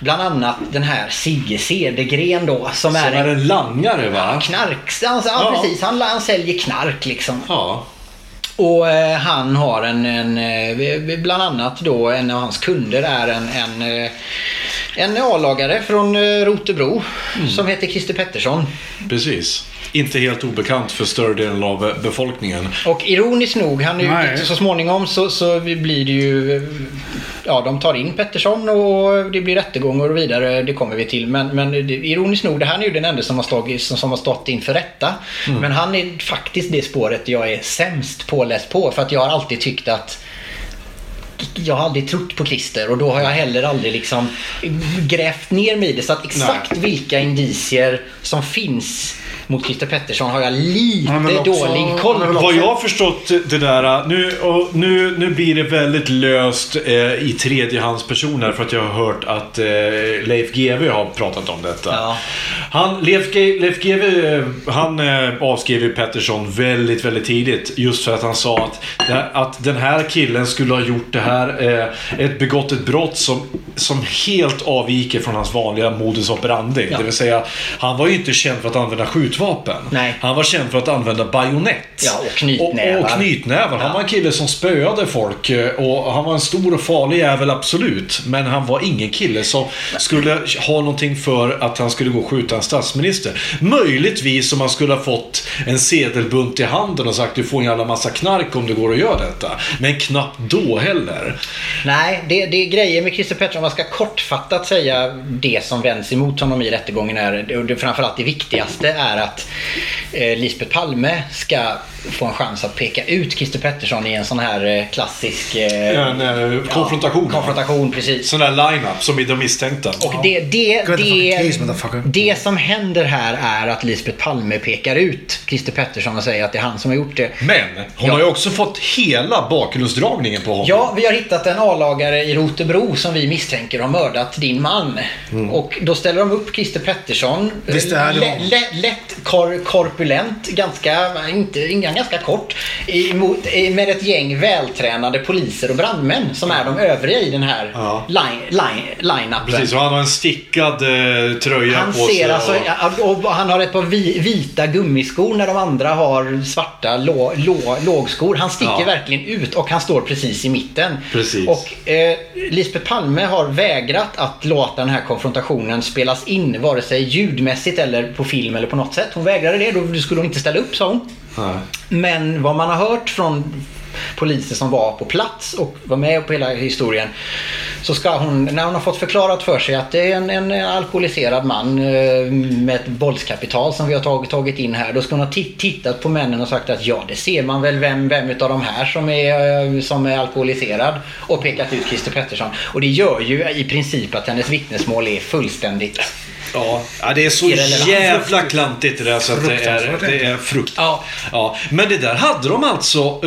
Bland annat den här Sigge Cedergren då som, Som är är en en langare va? knark... Alltså, ja, Ja. precis. Han, han säljer knark liksom. Ja. Och eh, han har en, en eh, bland annat då en av hans kunder är en, en, eh, en A-lagare från eh, Rotebro som heter Christer Pettersson. Precis. Inte helt obekant för större delen av eh, befolkningen. Och ironiskt nog, han är ju, så småningom så, så blir det ju... eh, Ja, de tar in Pettersson och det blir rättegångar och vidare. Det kommer vi till. Men, men ironiskt nog, det här är ju den enda som har, stått, som, som har stått inför rätta. Men han är faktiskt det spåret jag är sämst påläst på. För att jag har alltid tyckt att jag har aldrig trott på Christer och då har jag heller aldrig liksom grävt ner mig i det. Så att exakt vilka indicier som finns mot Christer Pettersson har jag lite väl också- dålig koll på. Vad jag har förstått det där, nu, och nu, nu blir det väldigt löst eh, i tredjehandspersoner för att jag har hört att eh, Leif GW har pratat om detta. Ja. Han, Leif, Leif GW, eh, han eh, avskrev ju Pettersson väldigt, väldigt tidigt. Just för att han sa att, att den här killen skulle ha gjort det här, eh, ett begått ett brott som, som helt avviker från hans vanliga modus operandi. Ja. Det vill säga, han var ju inte känd för att använda skjutvapen. Nej. Han var känd för att använda bajonett. Ja, och knytnävar. Och, och knytnävar. Han Ja. var en kille som spöade folk eh, och han var en stor och farlig jävel, absolut. Men han var ingen kille som skulle ha någonting för att han skulle gå och skjuta en statsminister. Möjligtvis om han skulle ha fått en sedelbunt i handen och sagt du får en jävla massa knark om du går och gör detta. Men knappt då heller. Nej, det, det är grejer med Christer Pettersson. Man ska kortfattat säga det som vänds emot honom i rättegången. Är, och det, framförallt det viktigaste är att eh, Lisbeth Palme ska få en chans att peka ut Christer Pettersson i en sån här eh, klassisk... Eh, En eh, konfrontation. konfrontation, precis. Sån där line-up som i De misstänkta. Och det, det, fucking det, case, motherfucker. det som händer här är att Lisbeth Palme pekar ut Christer Pettersson och säger att det är han som har gjort det. Men hon Ja. har ju också fått hela bakgrundsdragningen på honom. Ja, vi har hittat en A-lagare i Rotebro som vi misstänker har mördat din man. Och då ställer de upp Christer Pettersson. Visst är det lä- lätt kor korpulent, ganska, inte, ganska kort. Emot, eh, med ett gäng vältränade poliser och brandmän som är de övriga i den här Ja. line, line, line-upen. Precis, och han har en stickad eh, tröja Han på ser sig. alltså, och- och han har ett par vi, vita gummiskor när de andra har svarta lå, lå, lågskor. Han sticker Ja. verkligen ut och han står precis i mitten. Precis. Och eh, Lisbeth Palme har vägrat att låta den här konfrontationen spelas in, vare sig ljudmässigt eller på film eller på något sätt. Hon vägrade det, då skulle hon inte ställa upp sa hon. Nej. Men vad man har hört från poliser som var på plats och var med på hela historien. Så ska hon, när hon har fått förklarat för sig att det är en, en alkoholiserad man eh, med ett våldskapital som vi har tagit, tagit in här. Då ska hon ha ti- tittat på männen och sagt att ja, det ser man väl vem, vem utav de här som är, eh, som är alkoholiserad. Och pekat ut Christer Pettersson. Och det gör ju i princip att hennes vittnesmål är fullständigt Ja, ja, det är så Irrelevant. jävla klantigt det där så att det är, det är frukt. Ja. Ja, men det där hade de alltså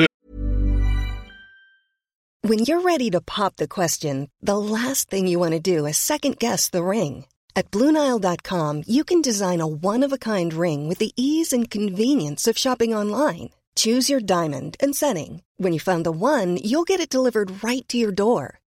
When you're ready to pop the question, the last thing you want to do is second guess the ring. At Bluenile.com, you can design a one of a kind ring with the ease and convenience of shopping online. Choose your diamond and setting. When you find the one, you'll get it delivered right to your door.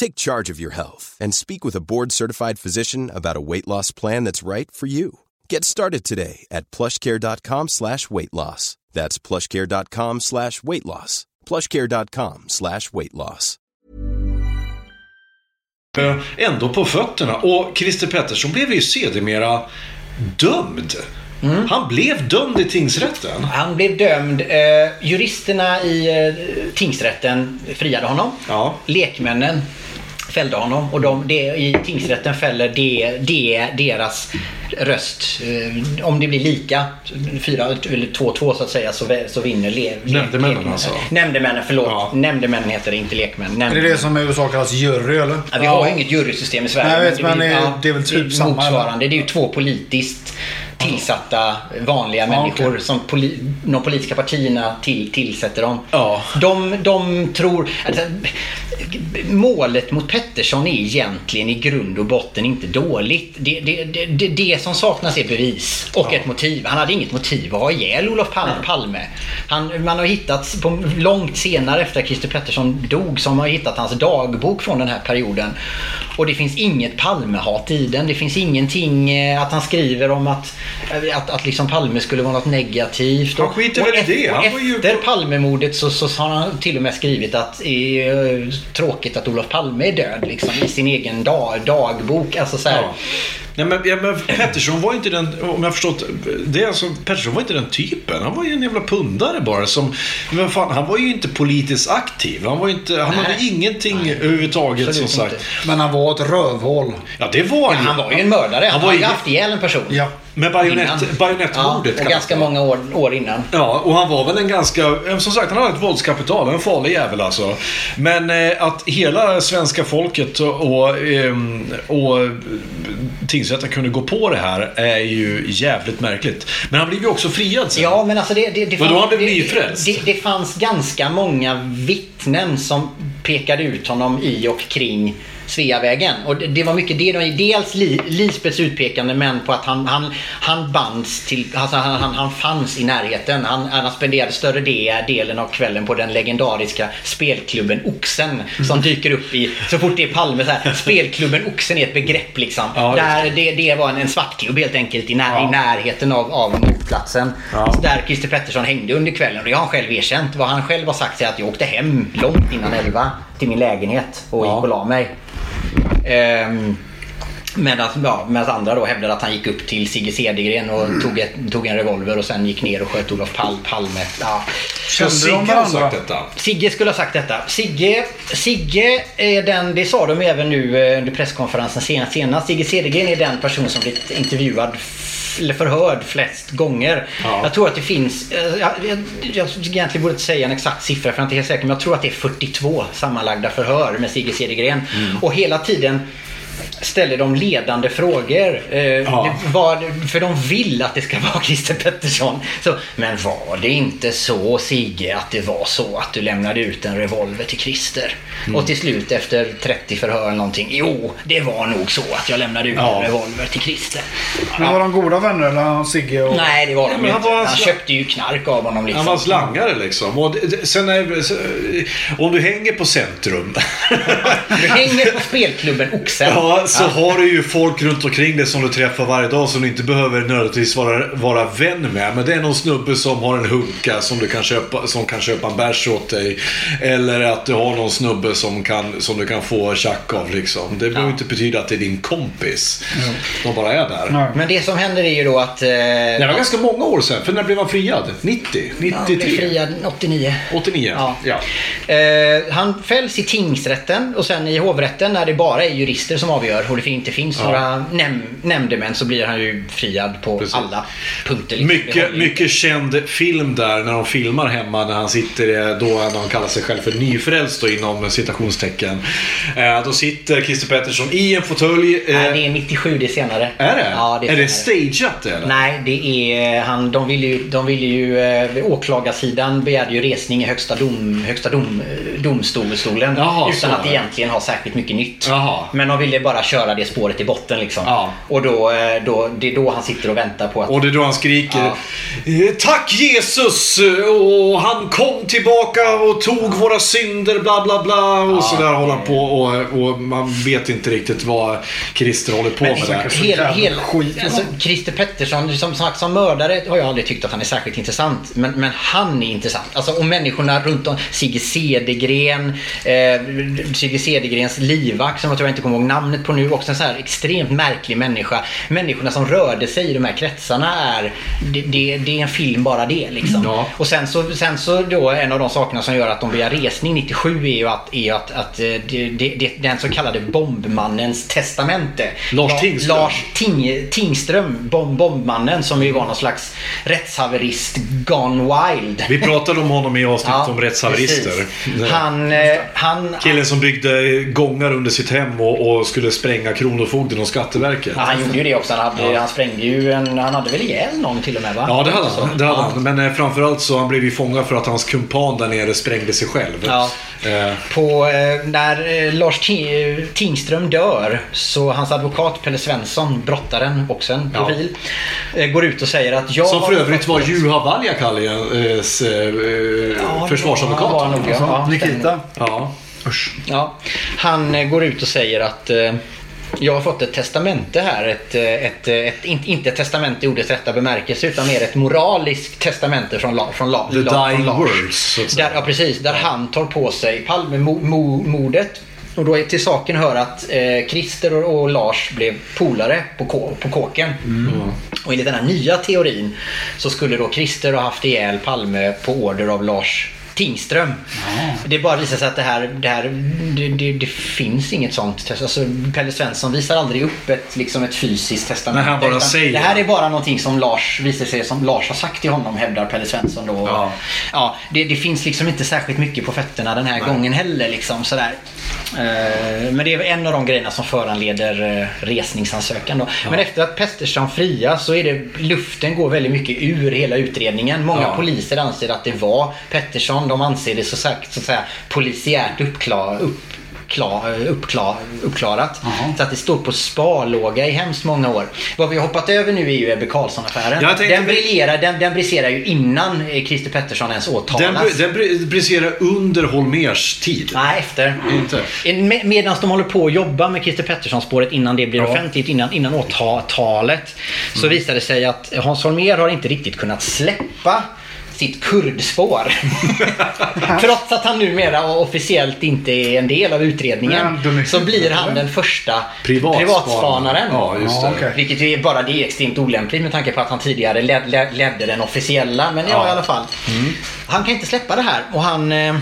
Take charge of your health and speak with a board-certified physician about a weight loss plan that's right for you. Get started today at plushcare.com slash weight loss. That's plushcare.com slash weight loss. plushcare.com slash weight loss. ändå på fötterna. Och Christer Pettersson blev ju sedermera dömd. Han blev dömd i tingsrätten. Han blev dömd. Eh, juristerna i eh, tingsrätten friade honom. Ja. Lekmännen fällde honom och de, det, i tingsrätten fäller det, det deras röst. Eh, om det blir lika, 4 eller 2-2 så att säga, så, så vinner le, le, Nämndemännen lekmännen. alltså? Nämndemännen, förlåt. Ja. Nämndemännen heter det, inte lekmän. Är det det som i USA kallas jury eller? Ja, vi har ju inget jurysystem i Sverige. Nej, jag vet, men det, det- det är väl typ samma, Motsvarande. Det är ju två politiskt tillsatta vanliga människor okej. som poli, de politiska partierna till, tillsätter dem. Ja. De, de tror... Alltså, målet mot Pettersson är egentligen i grund och botten inte dåligt. Det, det, det, det, det som saknas är bevis och ett motiv. Han hade inget motiv att ha ihjäl Olof Pal- Palme. Han, man har hittat, på, långt senare efter att Christer Pettersson dog, så har hittat hans dagbok från den här perioden. Och det finns inget Palmehat i den. Det finns ingenting eh, att han skriver om att, att, att liksom Palme skulle vara något negativt. Han skiter väl i efter- det. Han var ju- efter Palmemordet så, så har han till och med skrivit att det är eh, tråkigt att Olof Palme är död liksom, i sin egen dag, dagbok. Alltså så här, Ja. Nej, men, ja, men Pettersson var inte den, om jag förstått det, är alltså, Pettersson var inte den typen. Han var ju en jävla pundare bara. Som, men fan, han var ju inte politiskt aktiv. Han, var inte, han hade ingenting överhuvudtaget Absolut som sagt. inte. Men han var ett rövhål. Ja, det var han ju. Han var ju en mördare. Han, Han var ju haft ihjäl en person. Ja. Med bajonett, bajonettmordet Ja, och ganska det. många år, år innan. Ja, och han var väl en ganska, eh, som sagt, han hade ett våldskapital, en farlig jävel alltså. Men eh, att hela svenska folket och, och, ehm, och tingsrätten kunde gå på det här är ju jävligt märkligt. Men han blev ju också friad sen. Ja, men alltså det... det, det Vadå, han blev det, nyfrälst? det, det fanns ganska många vittnen som pekade ut honom i och kring Sveavägen. Och det, var mycket det. de- Dels Li, Lisbeths utpekande men på att han, han, han bands till... Alltså han, han, han fanns i närheten. Han, han spenderade större del, delen av kvällen på den legendariska spelklubben Oxen. Som dyker upp i... Så fort det är Palme så här. Spelklubben Oxen är ett begrepp liksom. Ja, Där det, det var en, en svartklubb helt enkelt i, när, Ja. i närheten av, av mordplatsen. Ja. Där Christer Pettersson hängde under kvällen. Och det har han själv erkänt. Vad han själv har sagt är att jag åkte hem långt innan 11 till min lägenhet och Ja. gick och la mig. Ehm, Medan ja, andra då hävdade att han gick upp till Sigge Cedergren och tog, ett, tog en revolver och sen gick ner och sköt Olof Pal, Palme. Ja. Så Kände de Sigge har varandra? sagt detta. Sigge skulle ha sagt detta. Sigge, Sigge är den, det sa de även nu eh, under presskonferensen senast. senast. Sigge Cedergren är den person som blivit intervjuad eller förhörd flest gånger. Ja. Jag tror att det finns, eh, jag, jag, jag egentligen borde inte säga en exakt siffra för jag är inte helt säker men jag tror att det är 42 sammanlagda förhör med Sigge Cedergren. Mm. Och hela tiden ställer de ledande frågor. Eh, Ja. var, för de vill att det ska vara Christer Pettersson. Så, men var det inte så Sigge att det var så att du lämnade ut en revolver till Christer? Mm. Och till slut efter 30 förhör eller någonting. Jo, det var nog så att jag lämnade ut Ja. en revolver till Christer. Men var de goda vänner eller han Sigge och... Nej, det var de han inte. var Han sla- köpte ju knark av honom liksom. Han var slangare liksom. Och sen är, om du hänger på centrum. Du hänger på spelklubben Oxen. Ja, så har du ju folk runt omkring dig som du träffar varje dag som du inte behöver nödvändigtvis vara, vara vän med. Men det är någon snubbe som har en hunka som, du kan köpa, som kan köpa en bärs åt dig. Eller att du har någon snubbe som, kan, som du kan få tjack av liksom. Det behöver inte betyda att det är din kompis. De bara är där. Nej. Men det som händer är ju då att... Eh, Det var ganska många år sedan. För när blev han friad? 90? han blev 93? friad 89. 89? Ja. ja. Eh, han fälls i tingsrätten och sen i hovrätten när det bara är jurister som avgör och det inte finns Ja. några näm nämndemän så blir han ju friad på Precis. alla punkter. liksom. Mycket, mycket känd film där när de filmar hemma när han sitter, då när han kallar sig själv för nyfrälst då, inom citationstecken. Eh, då sitter Christer Pettersson i en fåtölj. Eh, Nej, det är 97 det är senare. är det? Ja, det är, är det stageat det eller? Nej, det är han. De ville ju, de ville ju eh, åklagarsidan begärde ju resning i högsta, dom, högsta dom, eh, domstolen Jaha, utan att egentligen ha särskilt mycket nytt. Jaha. Men de ville bara köra det spåret i botten liksom. Ja. Och då, eh, då, det är då han sitter och väntar på att Och det är då han skriker Ja. eh, Tack Jesus! Och han kom tillbaka och tog våra synder bla bla bla. Och Ja, så där håller han på och, och man vet inte riktigt vad Christer håller på Men med där. hel, hel, alltså, Christer Pettersson, som sagt som mördare har jag aldrig tyckt att han är särskilt intressant. Men, men han är intressant. Alltså, och människorna runt om. Sigge Cedergren, eh, Sigge Cedergrens livvakt som jag tror jag inte kommer ihåg namnet på nu. Också en så här extremt märklig människa. Människorna som rörde sig i de här kretsarna är, det, det, det är en film bara det liksom. Ja. Och sen så, sen så då en av de sakerna som gör att de begär resning 97 är ju att, är ju att, att eh, det, det, den så kallade bombmannens testamente. Lars La- Tingström. Lars Ting, Tingström, bomb, bombmannen som ju var någon slags rättshaverist gone wild. Vi pratade om honom i avsnittet om rättshaverister. Han, eh, han, Killen som byggde gångar under sitt hem och, och skulle spränga spränga Kronofogden och Skatteverket. Ja, han gjorde ju det också. Han, hade, han sprängde ju en... Han hade väl ihjäl någon till och med va? Ja, det hade han. Det hade ja. han. Men eh, framförallt så han blev ju fångad för att hans kumpan där nere sprängde sig själv. Ja. Eh, På, eh, när eh, Lars eh, Tingström dör så hans advokat Pelle Svensson, brottaren, också en Ja. profil, eh, går ut och säger att jag... som för övrigt var Juha Valjakallis eh, eh, Ja, försvarsadvokat. han var nog, ja. Ja, Nikita. Ja. Usch. Ja, han eh, går ut och säger att eh, jag har fått ett testamente här. Ett, eh, ett, ett, inte, ett testamente i ordets rätta bemärkelse utan mer ett moraliskt testamente från, La, från, La, The La, dying Lars. words, så att säga. Där, ja, precis. Där han tar på sig Palmemordet. Och då är till saken hör att eh, Christer och, och Lars blev polare på, kå, på kåken. Mm. Och enligt den här nya teorin så skulle då Christer ha haft ihjäl Palme på order av Lars Tingström. Det bara visar sig att det här, det, här det, det, det finns inget sånt. test- Alltså, Pelle Svensson visar aldrig upp ett, liksom ett fysiskt testamente. Nej, han bara säger. Det här är bara någonting som Lars visar sig som Lars har sagt till honom, hävdar Pelle Svensson då. Ja. Ja, det, det finns liksom inte särskilt mycket på fötterna den här gången heller. Liksom, sådär. Eh, men det är en av de grejerna som föranleder eh, resningsansökan. Då. Men efter att Pettersson fria så är det, luften går väldigt mycket ur hela utredningen. Många Ja. poliser anser att det var Pettersson. De anser det så, sagt, så att säga, polisiärt uppklar, upp, klar, uppklar, uppklarat. Så att det står på sparlåga i hemskt många år. Vad vi har hoppat över nu är ju Ebbe Carlsson-affären. Den, briljerar, den, den briserar ju innan eh, Christer Pettersson ens Den, åtalas. den br- briserar under Holmers tid. Nej, efter. Inte? Med, Medan de håller på att jobba med Christer Pettersson-spåret innan det blir Ja. offentligt, innan, innan åtalet. Så visar det sig att Hans Holmér har inte riktigt kunnat släppa sitt kurdspår. Trots att han numera officiellt inte är en del av utredningen. Så blir han den första Privatspanaren. privatspanaren. Ja, just det. Vilket ju är bara det är extremt olämpligt med tanke på att han tidigare led, led, ledde den officiella. Men ja, Ja. i alla fall. Han kan inte släppa det här och han eh,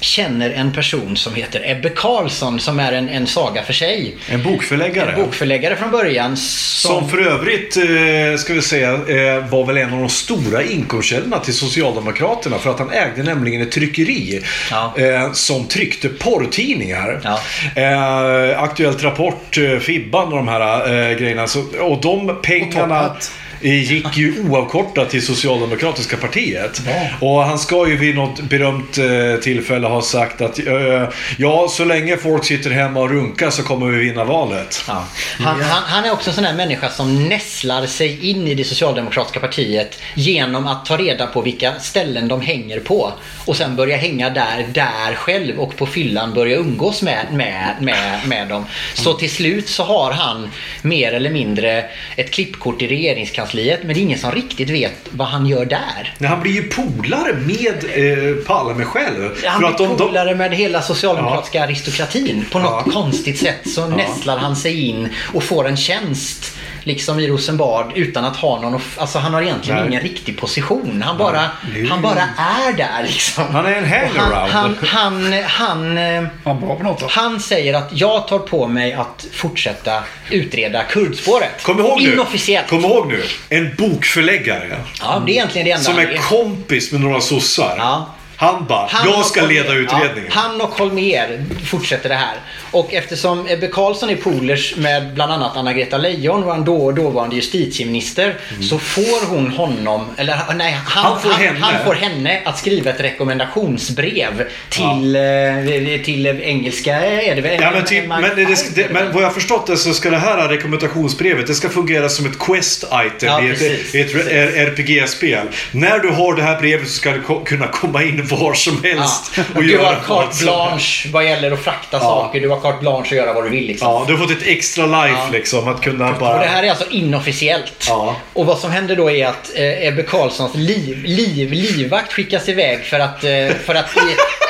känner en person som heter Ebbe Carlsson som är en, en saga för sig. En bokförläggare. En bokförläggare från början som... Som för övrigt, eh, ska vi säga, eh, var väl en av de stora inkomstkällorna till Socialdemokraterna. För att han ägde nämligen ett tryckeri Ja. eh, som tryckte porrtidningar. Ja. Eh, Aktuellt Rapport, eh, Fibban och de här eh, grejerna. Så, och de pengarna... Topphat. Gick ju oavkortat till Socialdemokratiska partiet. Och han ska ju vid något berömt eh, tillfälle ha sagt att eh, ja, så länge folk sitter hemma och runkar så kommer vi vinna valet. Ja. Han, han, han är också en sån här människa som nästlar sig in i det socialdemokratiska partiet genom att ta reda på vilka ställen de hänger på. Och sen börja hänga där, där själv och på fyllan börja umgås med, med, med, med dem. Så till slut så har han mer eller mindre ett klippkort i regeringskansliet men det är ingen som riktigt vet vad han gör där. Nej, han blir ju polare med eh, Palme själv. Han blir de, de, polare med hela socialdemokratiska aristokratin. På något Ja. konstigt sätt så nästlar han sig in och får en tjänst liksom i Rosenbad utan att ha någon... Alltså han har egentligen Nej. ingen riktig position. Han bara, han bara är där liksom. Han är en hangaround. Han, han, han, han, eh, Var bra på något då. han säger att jag tar på mig att fortsätta utreda kurdspåret. Kom ihåg nu. Inofficiellt. Kom ihåg nu. En bokförläggare. Ja, det är egentligen det enda Som han är kompis med några sossar. Ja. Han bara, Han jag ska leda utredningen. Ja, han och Holmér fortsätter det här. Och eftersom Ebbe Carlsson är polers med bland annat Anna-Greta Leijon, vår då, dåvarande justitieminister, så får hon honom, eller nej, han, Han får henne. han får henne att skriva ett rekommendationsbrev till, eh, till engelska, är det väl? Ja, men, typ, men, det, det, men vad jag förstått det så ska det här rekommendationsbrevet det ska fungera som ett quest-item Ja, i ett, ett RPG-spel. När du har det här brevet så ska du kunna komma in var som helst Ja. och Du göra har vad carte som- blanche vad gäller att frakta saker. Du har carte blanche att göra vad du vill. Liksom. Ja, du har fått ett extra life Ja. liksom. Att kunna bara... Och det här är alltså inofficiellt. Ja. Och vad som händer då är att eh, Ebbe Carlssons liv, liv, livvakt skickas iväg för att, eh, för att,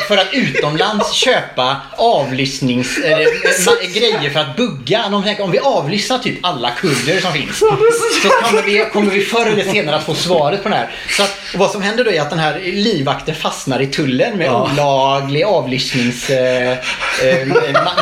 för att utomlands köpa avlyssnings... Eh, ma- grejer för att bugga. De tänker, om vi avlyssnar typ alla kurder som finns så kommer vi, kommer vi förr eller senare att få svaret på det här. Så att, vad som händer då är att den här livvakten fastnar i tullen med olaglig avlyssnings... Eh, eh,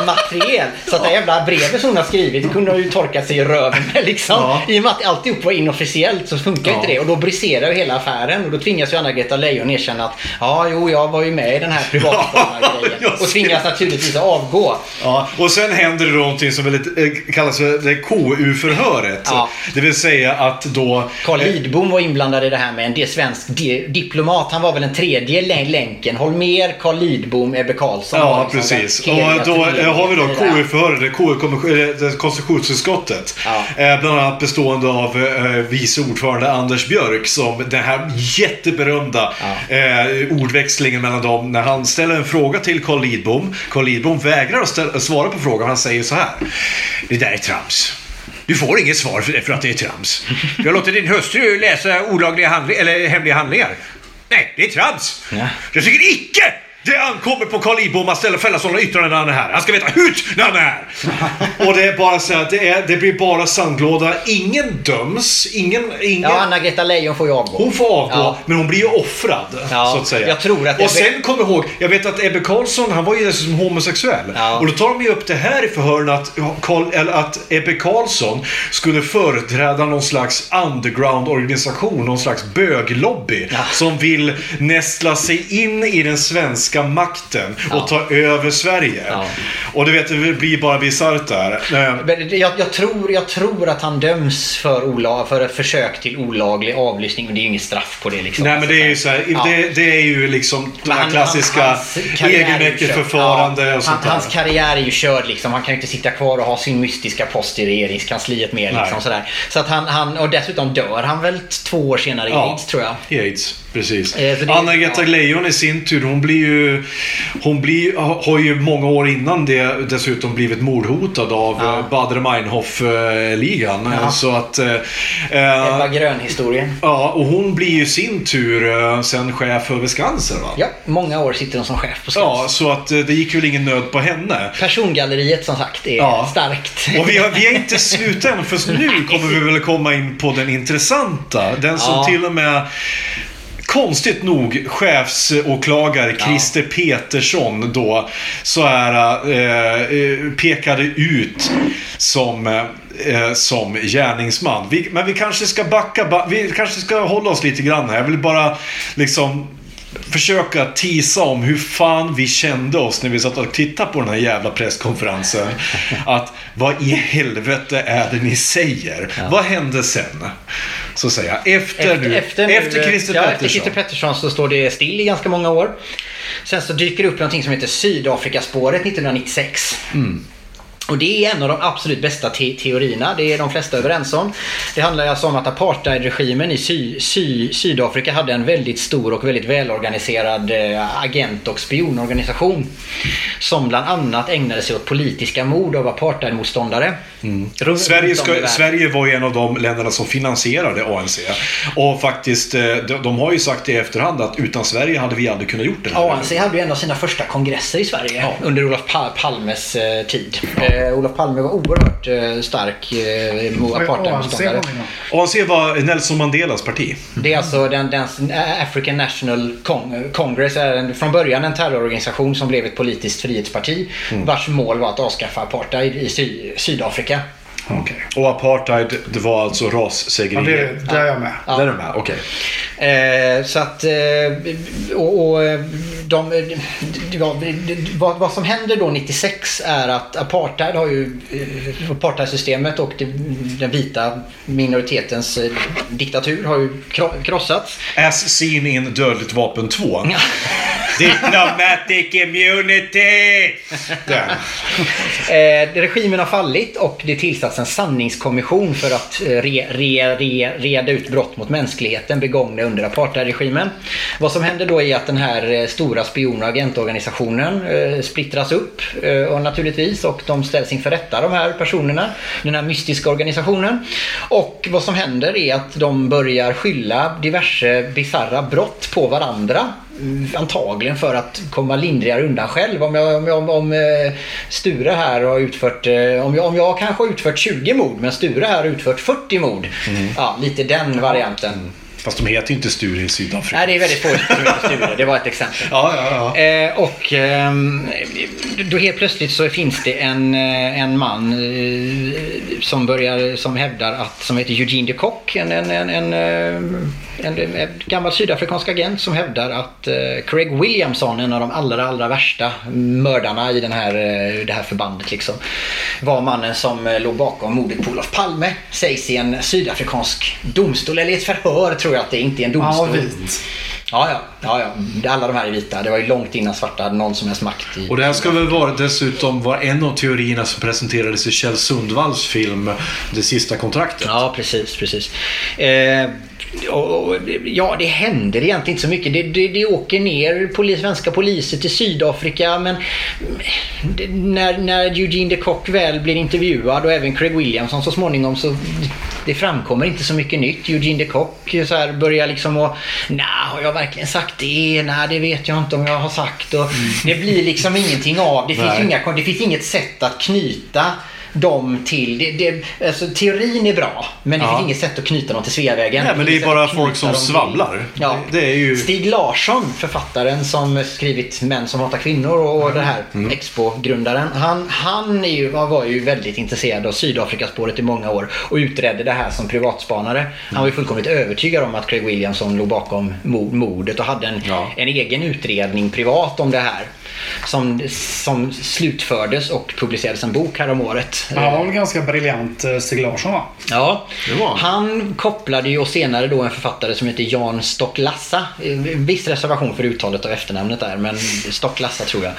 materiel. Så att det jävla brevet som hon har skrivit det kunde hon ju torkat sig i röven med liksom. Ja. I och med att alltihop var inofficiellt så funkar inte det. Och då briserar ju hela affären. Och då tvingas ju Anna-Greta Leijon erkänna att ja, jo, jag var ju med i den här privatspanargrejen. Ja, och tvingas naturligtvis att avgå. Ja, och sen händer det någonting som väldigt, eh, kallas för KU-förhöret. Ja. Det vill säga att då... Carl Lidbom var inblandad i det här med en svensk di- diplomat. Han var väl den tredje länken. Holmér, Carl Lidbom, Ebbe Carlsson. var Ja, liksom precis. heliga Och då har vi då. KU-förhöret, KU-kommission- eh, konstitutionsutskottet. Ja. Eh, Bland annat bestående av eh, vice ordförande Anders Björk som den här jätteberömda eh, ordväxlingen mellan dem när han ställer en fråga till Carl Lidbom. Carl Lidbom vägrar att ställa, svara på frågan. Han säger så här. Det där är trams. Du får inget svar för, för att det är trams. Jag låter din hustru läsa olagliga handlingar, eller hemliga handlingar. Nej, det är trams. Ja. Jag tycker icke det ankommer på Carl Lidbom att ställa fälla sådana yttranden när han är här. Han ska veta hut när han är här. Och det är bara så att det, är, det blir bara sandlåda. Ingen döms. Ingen, ingen, Ja, Anna-Greta Leijon får ju avgå. hon får avgå, Ja. men hon blir ju offrad. Ja, så att säga. jag tror att och Ebbe- sen kom jag ihåg, jag vet att Ebbe Carlsson, han var ju dessutom homosexuell. Ja. Och då tar de ju upp det här i förhören att, Carl, eller att Ebbe Carlsson skulle företräda någon slags underground-organisation, någon slags böglobby. Ja. Som vill nästla sig in i den svenska makten och ta över Sverige. Ja. Och du vet, det blir bara bisarrt där. Eh, Jag, jag, tror, jag tror att han döms för, ola, för ett försök till olaglig avlyssning. Men det är ju inget straff på det. Liksom. Nej men det är ju så här, Ja. det, det är ju liksom den här han- klassiska han- hans karriär är ju egenmäktigt körd. förfarande Ja, och sånt han. Hans karriär är ju körd liksom. Han kan ju inte sitta kvar och ha sin mystiska post i regeringskansliet mer. Liksom, sådär. Så att han, han, och dessutom dör han väl två år senare i aids tror jag. I aids, precis. Eh, Anna-Greta ja. Leijon i sin tur, hon blir ju... Hon blir, har ju många år innan det dessutom blivit mordhotad av Ja. ja. Bader Meinhof-ligan. Ja. Så att... eh, Ebba Eh, Grön-historien. ja, och hon blir ju i sin tur eh, sen chef över Skansen va? Ja, många år sitter hon som chef på Skansen. Ja, så att eh, det gick väl ingen nöd på henne. Persongalleriet som sagt är Ja. starkt. Och vi har, vi är inte slut än, för nu kommer vi väl komma in på den intressanta. Den som till och med Konstigt nog, chefsåklagare Christer Petersson då så här, eh, eh, pekade ut som, eh, som gärningsman. Vi, men vi kanske ska backa, ba, vi kanske ska hålla oss lite grann här. Jag vill bara liksom försöka tisa om hur fan vi kände oss när vi satt och tittade på den här jävla presskonferensen. Att vad i helvete är det ni säger? Vad hände sen? Så att säga. Efter, nu, efter, nu, Christer ja, Pettersson. Efter Christer Pettersson så står det still i ganska många år. Sen så dyker det upp någonting som heter Sydafrikaspåret 1996. Och det är en av de absolut bästa te- teorierna. Det är de flesta överens om. Det handlar alltså om att apartheidregimen i Sy- Sy- Sydafrika hade en väldigt stor och väldigt välorganiserad eh, agent och spionorganisation. Som bland annat ägnade sig åt politiska mord av apartheidmotståndare. Mm. Sverige, ska. Sverige var en av de länderna som finansierade ANC. Och faktiskt, eh, de, de har ju sagt i efterhand att utan Sverige hade vi aldrig kunnat gjort det här. ANC hade ju en av sina första kongresser i Sverige Ja. under Olof Pa- Palmes eh, tid. Eh, Olof Palme var oerhört eh, stark eh, mo- apartheidmotståndare. ANC var Nelson Mandelas parti. Det är alltså den, den African National Cong- Congress är en, från början en terrororganisation som blev ett politiskt frihetsparti vars mål var att avskaffa apartheid i Sy- Sydafrika. Okej. Och apartheid, det var alltså Ja, rassegregering. det, där är jag med. Där är du med? Okej. Eh, så att, eh, och, och eh, de, var- det- vad, vad som händer då 96 är att apartheid har ju, eh, apartheidsystemet och det, den vita minoritetens eh, diktatur har ju kro- krossats. As seen in Dödligt vapen 2. Diplomatic immunity! Eh, regimen har fallit och det tillsatts en sanningskommission för att eh, re, re, re, reda ut brott mot mänskligheten begångna under apartheidregimen. Vad som händer då är att den här eh, stora spion och agentorganisationen eh, splittras upp eh, och naturligtvis och de ställs inför rätta de här personerna, den här mystiska organisationen. Och vad som händer är att de börjar skylla diverse bizarra brott på varandra. Mm, Antagligen för att komma lindrigare undan själv. Om, jag, om, jag, om, eh, Sture här har utfört, eh, om jag, om jag kanske har utfört 20 mord men Sture här har utfört 40 mord. Ja, lite den varianten. Fast de heter ju inte Sture i Sydafrika. Nej, det är väldigt få som heter Sture. Det var ett exempel. Ja, ja, ja. Eh, och ehm, då helt plötsligt så finns det en, en man eh, som börjar, som hävdar att, som heter Eugene de Kock, en, en, en, en, en, en gammal sydafrikansk agent som hävdar att eh, Craig Williamson, en av de allra, allra värsta mördarna i den här, eh, det här förbandet, liksom, var mannen som eh, låg bakom mordet på Olof Palme. Sägs i en sydafrikansk domstol, eller i ett förhör tror jag att det är, inte är en domstol. var vit. Ja, ja, ja, ja. Alla de här är vita. Det var ju långt innan svarta hade någon som helst makt i... Och det här ska väl vara dessutom vara en av teorierna som presenterades i Kjell Sundvalls film Det sista kontraktet. Ja, precis, precis. Eh, och, och, ja, det händer egentligen inte så mycket. Det, det, det åker ner polis, svenska poliser till Sydafrika men det, när, när Eugene de Kock väl blir intervjuad och även Craig Williamson så småningom så det framkommer inte så mycket nytt. Eugene de Kock så här börjar liksom och Nej, har jag verkligen sagt det? Nej, det vet jag inte om jag har sagt. Och Det blir liksom ingenting av. Det finns, inga, det finns inget sätt att knyta dem till... Det, det, alltså, teorin är bra, men det Ja. finns inget sätt att knyta dem till Sveavägen. Nej, men det är bara folk som svamlar. Ja. Det- det är ju- Stig Larsson, författaren som skrivit Män som hatar kvinnor och det här Mm. Expo-grundaren. Han, han är ju, var ju väldigt intresserad av Sydafrikaspåret i många år och utredde det här som privatspanare. Han var ju fullkomligt övertygad om att Craig Williamson låg bakom mo- mordet och hade en, Ja. en egen utredning privat om det här. Som, som slutfördes och publicerades en bok här om året. Han var väl ganska briljant, eh, Stig Larsson va? Ja, han. kopplade ju och senare då en författare som heter Jan Stocklassa. Viss reservation för uttalet av efternamnet där, men Stocklassa tror jag.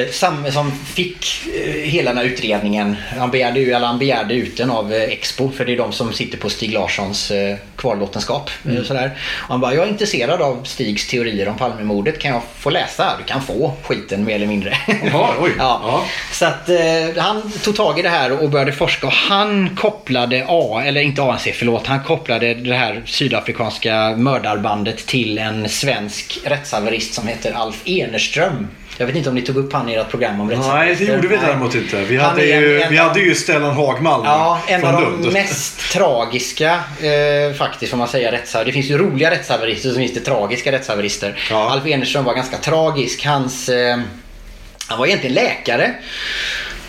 Eh, Sam, som fick eh, hela den här utredningen. Han begärde, ju, eller han begärde ut den av Expo, för det är de som sitter på Stig Larssons kvarlåtenskap. eh, Sådär. Och han bara, jag är intresserad av Stigs teorier om Palmemordet. Kan jag få läsa? Du kan få skiten mer eller mindre. Jaha, oj. Ja. Ja. Så att eh, han tog tag i det här och började forska och han kopplade A, eller inte ANC, förlåt. Han kopplade det här sydafrikanska mördarbandet till en svensk rättshaverist som heter Alf Enerström. Jag vet inte om ni tog upp han i ert program om Nej, det gjorde vi däremot inte. Vi Han hade en- ju, en vi hade ju Stellan Hagmalm Ja, en från av Lund. de mest tragiska eh, faktiskt får man säga rättshaverister. Det finns ju roliga rättshaverister som finns det tragiska rättshaverister. Ja. Alf Enerström var ganska tragisk. Hans, eh, han var egentligen läkare.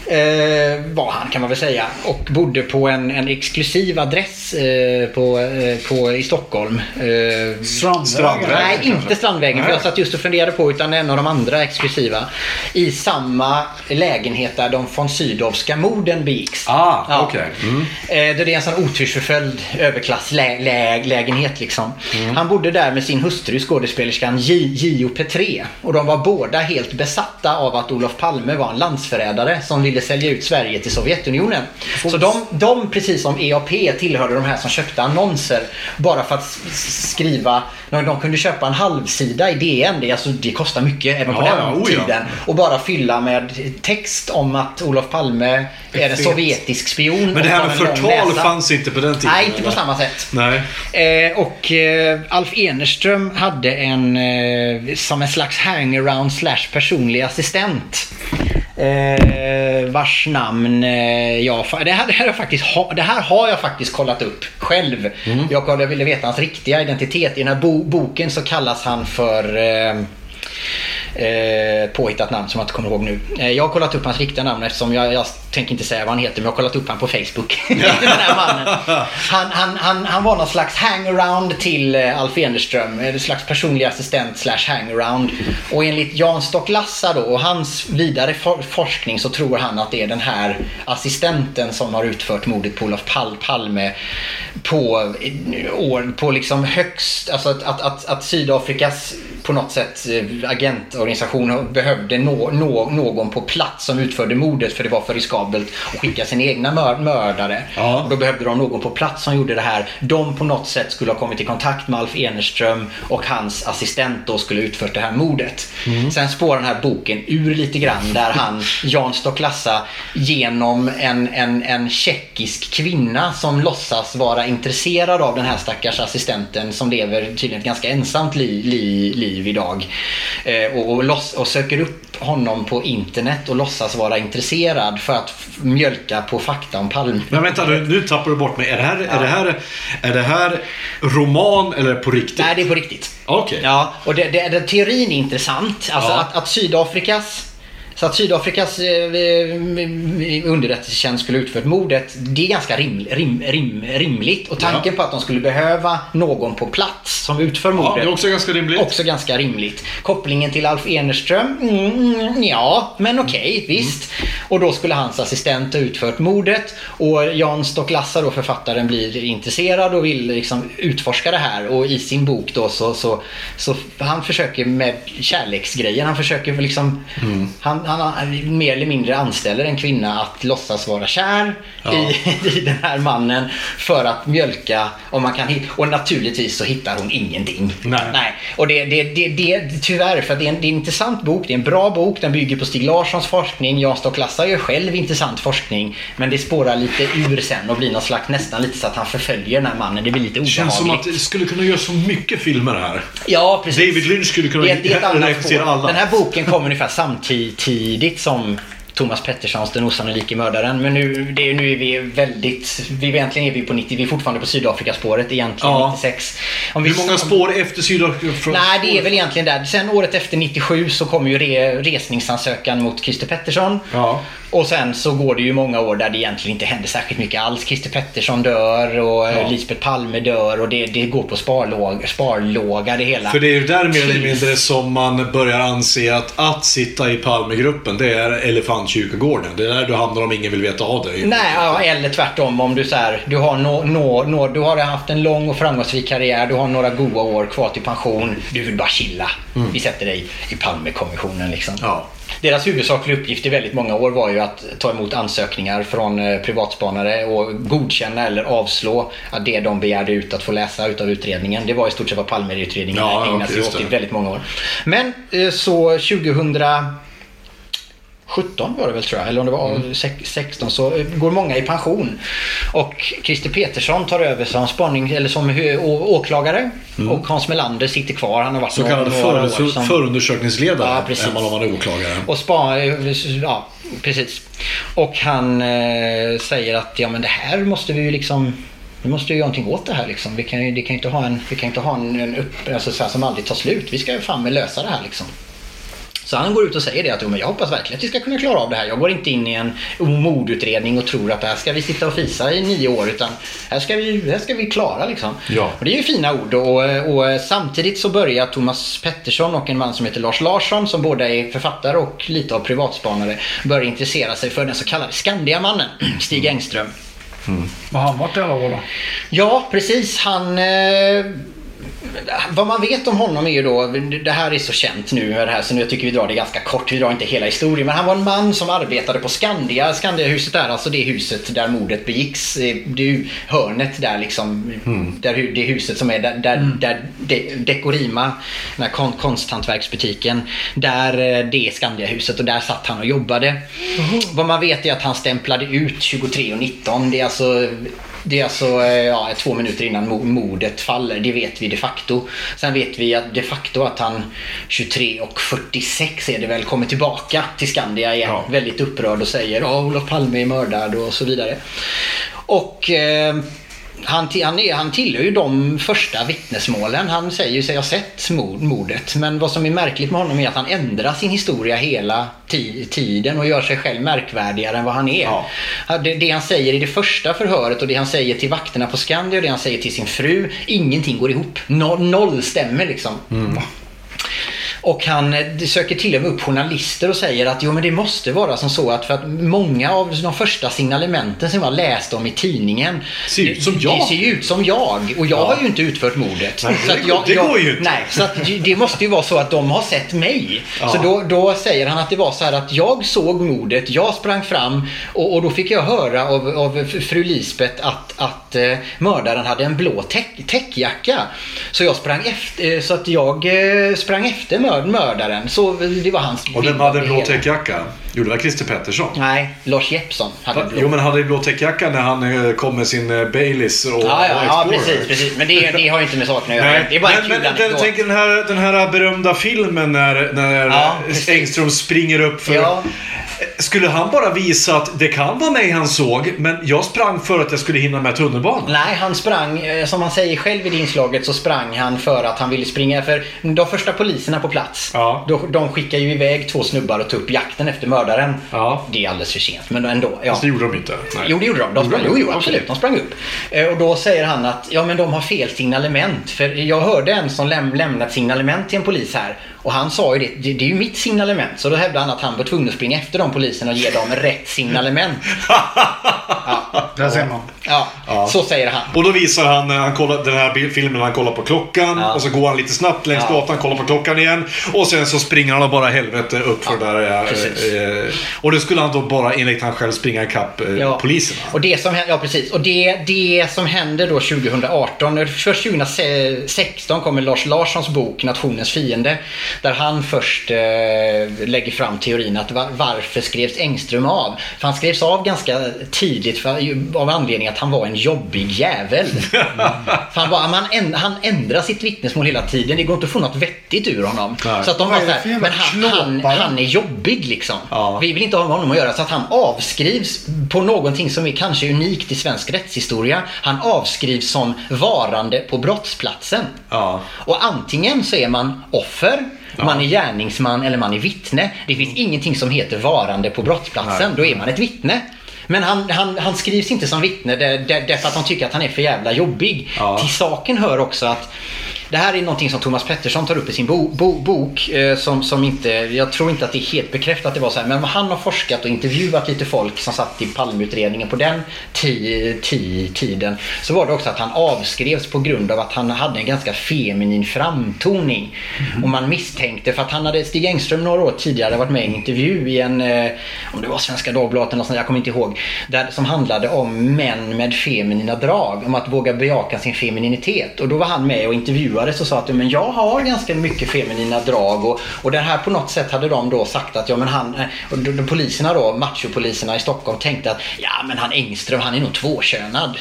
Eh, var han kan man väl säga. Och bodde på en, en exklusiv adress eh, på, eh, på, i Stockholm. Eh, Strandvägen. Strandvägen. Nej, inte Strandvägen. För jag satt just och funderade på utan en av de andra exklusiva. I samma lägenhet där de von Sydowska morden begicks. Ah, okej. Mm. Eh, Det är en sån otursförföljd överklasslägenhet liksom. Mm. Han bodde där med sin hustru skådespelerskan J.O. Petré. Och de var båda helt besatta av att Olof Palme var en landsförrädare som ville sälja ut Sverige till Sovjetunionen. Så de, de, precis som EAP, tillhörde de här som köpte annonser bara för att skriva. De, de kunde köpa en halvsida i DN. Det, alltså, det kostar mycket även på Ja, den ja, ja. tiden. Och bara fylla med text om att Olof Palme är en sovjetisk spion. Men det här med förtal fanns inte på den tiden? Nej, inte på eller? samma sätt. Nej. Eh, och eh, Alf Enerström hade en eh, som en slags hangaround slash personlig assistent. Eh, vars namn eh, jag... Det här, det, här har jag faktiskt ha, det här har jag faktiskt kollat upp själv. Jag, kollade, jag ville veta hans riktiga identitet. I den här bo, boken så kallas han för... Eh, Eh, påhittat namn som jag inte kommer ihåg nu. Eh, jag har kollat upp hans riktiga namn eftersom jag, jag tänker inte säga vad han heter men jag har kollat upp honom på Facebook. Den här mannen. Han, han, han, han var någon slags hangaround till eh, Alf Enerström. Eh, en slags personlig assistent slash hangaround. Och enligt Jan Stock-Lassa då och hans vidare for, forskning så tror han att det är den här assistenten som har utfört mordet på Olof Pal Palme på eh, år, på liksom högst, alltså att, att, att, att Sydafrikas på något sätt agent agentorganisation behövde nå, nå, någon på plats som utförde mordet för det var för riskabelt att skicka sina egna mör, mördare. Ja. Och då behövde de någon på plats som gjorde det här. De på något sätt skulle ha kommit i kontakt med Alf Enerström och hans assistent då skulle ha utfört det här mordet. Sen spårar den här boken ur lite grann där han, Jan Stocklassa, genom en, en, en tjeckisk kvinna som låtsas vara intresserad av den här stackars assistenten som lever tydligen ett ganska ensamt li, li, liv idag. Eh, och, och, loss, och söker upp honom på internet och låtsas vara intresserad för att mjölka på fakta om Palme. Men vänta nu, nu tappar du bort mig. Är det här, är det här, är det här roman eller på riktigt? Nej, det är på riktigt. Okej. Ja, och det, det, det, teorin är intressant. Alltså Ja. att, att Sydafrikas Så att Sydafrikas eh, underrättelsetjänst skulle utfört mordet, det är ganska rim, rim, rim, rimligt. Och tanken på att de skulle behöva någon på plats som utför Ja, mordet. det är också ganska rimligt. Också ganska rimligt. Kopplingen till Alf Enerström? Mm, mm, ja, men okej, visst. Och då skulle hans assistent ha utfört mordet. Och Jan Stocklassa, då författaren, blir intresserad och vill liksom utforska det här. Och i sin bok då så, så, så han försöker med kärleksgrejen. Han försöker liksom, han, han, han mer eller mindre anställer en kvinna att låtsas vara kär i, i den här mannen för att mjölka om man kan. Och naturligtvis så hittar hon ingenting. Nej. Nej. Och det, det, det, det, tyvärr, för det är, en, det är en intressant bok. Det är en bra bok. Den bygger på Stig Larssons forskning. Jan Stocklassa gör själv intressant forskning. Men det spårar lite ur sen och blir någon slags, nästan lite så att han förföljer den här mannen. Det blir lite obehagligt. känns som att det skulle kunna göra så mycket filmer här. Ja, precis. David Lynch skulle kunna det, det är ett annat regissera alla. Den här boken kom ungefär samtidigt tidigt som Thomas Petterssons Den osannolike mördaren. Men nu, det nu är vi väldigt... Vi, egentligen är vi på 90, vi är fortfarande på Sydafrikaspåret egentligen, Ja. 96. Om vi Hur många spår efter Sydafrika? Nej, det är väl egentligen där. Sen året efter 97 så kommer ju re, resningsansökan mot Christer Pettersson. Ja. Och sen så går det ju många år där det egentligen inte händer särskilt mycket alls. Christer Pettersson dör och Ja. Lisbeth Palme dör och det, det går på sparlåga, sparlåga det hela. För det är ju där mer eller mindre som man börjar anse att att sitta i Palmegruppen, det är elefantkyrkogården. Det är där du hamnar om ingen vill veta av dig. Nej, ja, eller tvärtom om du så här, du har, nå, nå, nå, du har haft en lång och framgångsrik karriär, du har några goda år kvar till pension, du vill bara chilla. Vi sätter dig i Palmekommissionen liksom. Ja. Deras huvudsakliga uppgift i väldigt många år var ju att ta emot ansökningar från eh, privatspanare och godkänna eller avslå att det de begärde ut att få läsa utav utredningen. Det var i stort sett vad Palmeutredningen Ja, ägnade sig åt i väldigt många år. Men eh, så 2000 17 var det väl tror jag, eller om det var Mm. sex- 16 så går många i pension. Och Christer Petersson tar över som spaning eller som åklagare. Och Hans Melander sitter kvar. Han har varit Mm. Så kallad för, som- förundersökningsledare Ja, precis. är man om man är åklagare. och spa, ja, precis. Och han eh, säger att ja men det här måste vi ju liksom vi måste ju göra någonting åt det här liksom. Vi kan det kan inte ha en, vi kan ju inte ha en, en upp, alltså, som aldrig tar slut. Vi ska ju fan med lösa det här liksom. Så han går ut och säger det att "Jo, men jag hoppas verkligen att vi ska kunna klara av det här. Jag går inte in i en mordutredning och tror att det här ska vi sitta och fisa i nio år utan här ska vi, här ska vi klara liksom. Ja. Och det är ju fina ord och, och samtidigt så börjar Thomas Pettersson och en man som heter Lars Larsson som båda är författare och lite av privatspanare börja intressera sig för den så kallade Skandiamannen Stig Engström. Vad har han varit i alla år då? Ja, precis. Han... Eh, vad man vet om honom är ju då, det här är så känt nu med det här så nu tycker vi drar det ganska kort, vi drar inte hela historien. Men han var en man som arbetade på Skandia. Skandiahuset är alltså det huset där mordet begicks. Eh, Det är hörnet där liksom. Där, hu- det huset som är där, där, där De- Dekorima, den här kon, konsthantverksbutiken. Där eh, det är Skandiahuset och där satt han och jobbade. Vad man vet är att han stämplade ut 23.19. Det är alltså det är alltså eh, ja, två minuter innan mo- mordet faller. Det vet vi de facto. Sen vet vi att de facto att han 23 och 46 är det väl kommer tillbaka till Skandia igen. Ja. Väldigt upprörd och säger att Olof Palme är mördad och så vidare. Och eh, han, han, han tillhör ju de första vittnesmålen. Han säger sig ha sett mord, mordet. Men vad som är märkligt med honom är att han ändrar sin historia hela ti, tiden och gör sig själv märkvärdigare än vad han är. Ja. Det, det han säger i det första förhöret och det han säger till vakterna på Skandia och det han säger till sin fru. Ingenting går ihop. Noll, noll stämmer liksom. Och han eh, söker till och med upp journalister och säger att jo men det måste vara som så att för att många av de första signalementen som jag läste om i tidningen Ser ut som jag. Det ser ju ut som jag och jag har ju inte utfört mordet. Nej, så det att jag, det går ju inte. Nej, så att det- måste ju vara så att de har sett mig. Ja. Så då, då säger han att det var så här att jag såg mordet, jag sprang fram och, och då fick jag höra av, av fru Lisbeth att, att eh, mördaren hade en blå täck- täckjacka. Så jag sprang efter, eh, så att jag eh, sprang efter mör, mördaren. Så det var hans Och vem hade blå täckjacka? Jo, det var Christer Pettersson. Nej, Lars Jeppsson hade blå. Jo, men hade blå täckjacka när han eh, kom med sin eh, Baileys och, Ja, ja, ja precis, precis. Men det, det har ju inte med saken att göra. Det är bara en men, kul men den, här, den här berömda filmen när, när Ja. Engström springer upp för... Ja. Skulle han bara visa att det kan vara mig han såg, men jag sprang för att jag skulle hinna med tunnelbanan? Nej, han sprang, eh, som han säger själv i det inslaget, så sprang han för att han ville springa. För de första poliserna på plats. Ja. Då, de skickar ju iväg två snubbar och tar upp jakten efter mördaren. Ja. Det är alldeles för sent, men ändå. Ja. Fast det gjorde de inte. Nej. Jo, det gjorde de. de sprang, jo, jo, absolut. De sprang upp. Eh, Och då säger han att ja, men de har fel signalement. För jag hörde en som läm lämnat signalement till en polis här. Och han sa ju det, det, det är ju mitt signalement. Så då hävdade han att han var tvungen att springa efter de poliserna och ge dem rätt signalement. Ja, Där ser man. ja, Ja. så säger han. Och då visar han, när han kollar, den här filmen han kollar på klockan. Ja. Och så går han lite snabbt längs Ja. gatan, kollar på klockan igen. Och sen så springer han bara helvete upp för Ja, där. eh, precis. Eh, och då skulle han då bara enligt han själv springa ikapp eh, Ja. poliserna. Och det som, ja, precis. Och det, det som händer då 2018, först 2016 kommer Lars Larssons bok Nationens fiende. Där han först eh, lägger fram teorin att var, varför skrevs Engström av? För han skrevs av ganska tidigt för, av anledning att han var en jobbig jävel. för han, bara, man, änd, han ändrar sitt vittnesmål hela tiden. Det går inte att få något vettigt ur honom. Nej. Så att de var är det så för här, jävla men han, han, han är jobbig liksom. Ja. Vi vill inte ha med honom att göra så att han avskrivs på någonting som är kanske unikt i svensk rättshistoria. Han avskrivs som varande på brottsplatsen. Ja. Och antingen så är man offer, man är gärningsman eller man är vittne. Det finns ingenting som heter varande på brottsplatsen. Nej. Då är man ett vittne. Men han, han, han skrivs inte som vittne där- där- därför att han tycker att han är för jävla jobbig. Ja. Till saken hör också att det här är någonting som Thomas Pettersson tar upp i sin bo, bo, bok. Eh, som, som inte, jag tror inte att det är helt bekräftat att det var så här. Men han har forskat och intervjuat lite folk som satt i Palmeutredningen på den ti, ti, tiden. Så var det också att han avskrevs på grund av att han hade en ganska feminin framtoning. Och man misstänkte, för att han hade, Stig Engström några år tidigare varit med i en intervju i en, eh, om det var Svenska Dagbladet eller något sånt, jag kommer inte ihåg. Där, som handlade om män med feminina drag, om att våga bejaka sin femininitet. Och då var han med och intervjuades och sa att men jag har ganska mycket feminina drag. Och, och det här på något sätt hade de då sagt att ja men han, eh, och poliserna då, machopoliserna i Stockholm tänkte att ja men han Engström han är nog tvåkönad.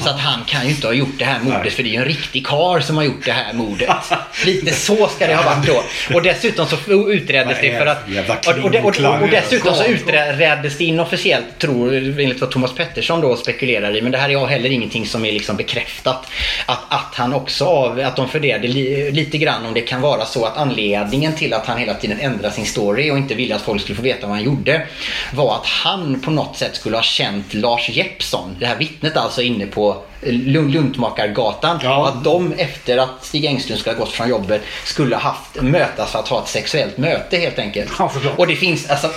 Så att han kan ju inte ha gjort det här mordet Nej. för det är ju en riktig kar som har gjort det här mordet. Lite så ska det ha varit då. Och dessutom så utreddes Vad det för att... Och, och, och, och, dessutom så utreddes det inofficiellt, tror, enligt vad Thomas Pettersson då spekulerar i, men det här är heller ingenting som är liksom bekräftat. Att, att han också av, att de funderade li, lite grann om det kan vara så att anledningen till att han hela tiden ändrade sin story och inte ville att folk skulle få veta vad han gjorde var att han på något sätt skulle ha känt Lars Jeppsson, det här vittnet alltså inne på Lund- Luntmakargatan. Ja. Att de efter att Stig Engström skulle ha gått från jobbet skulle ha haft mötas för att ha ett sexuellt möte helt enkelt. Ja, och det finns alltså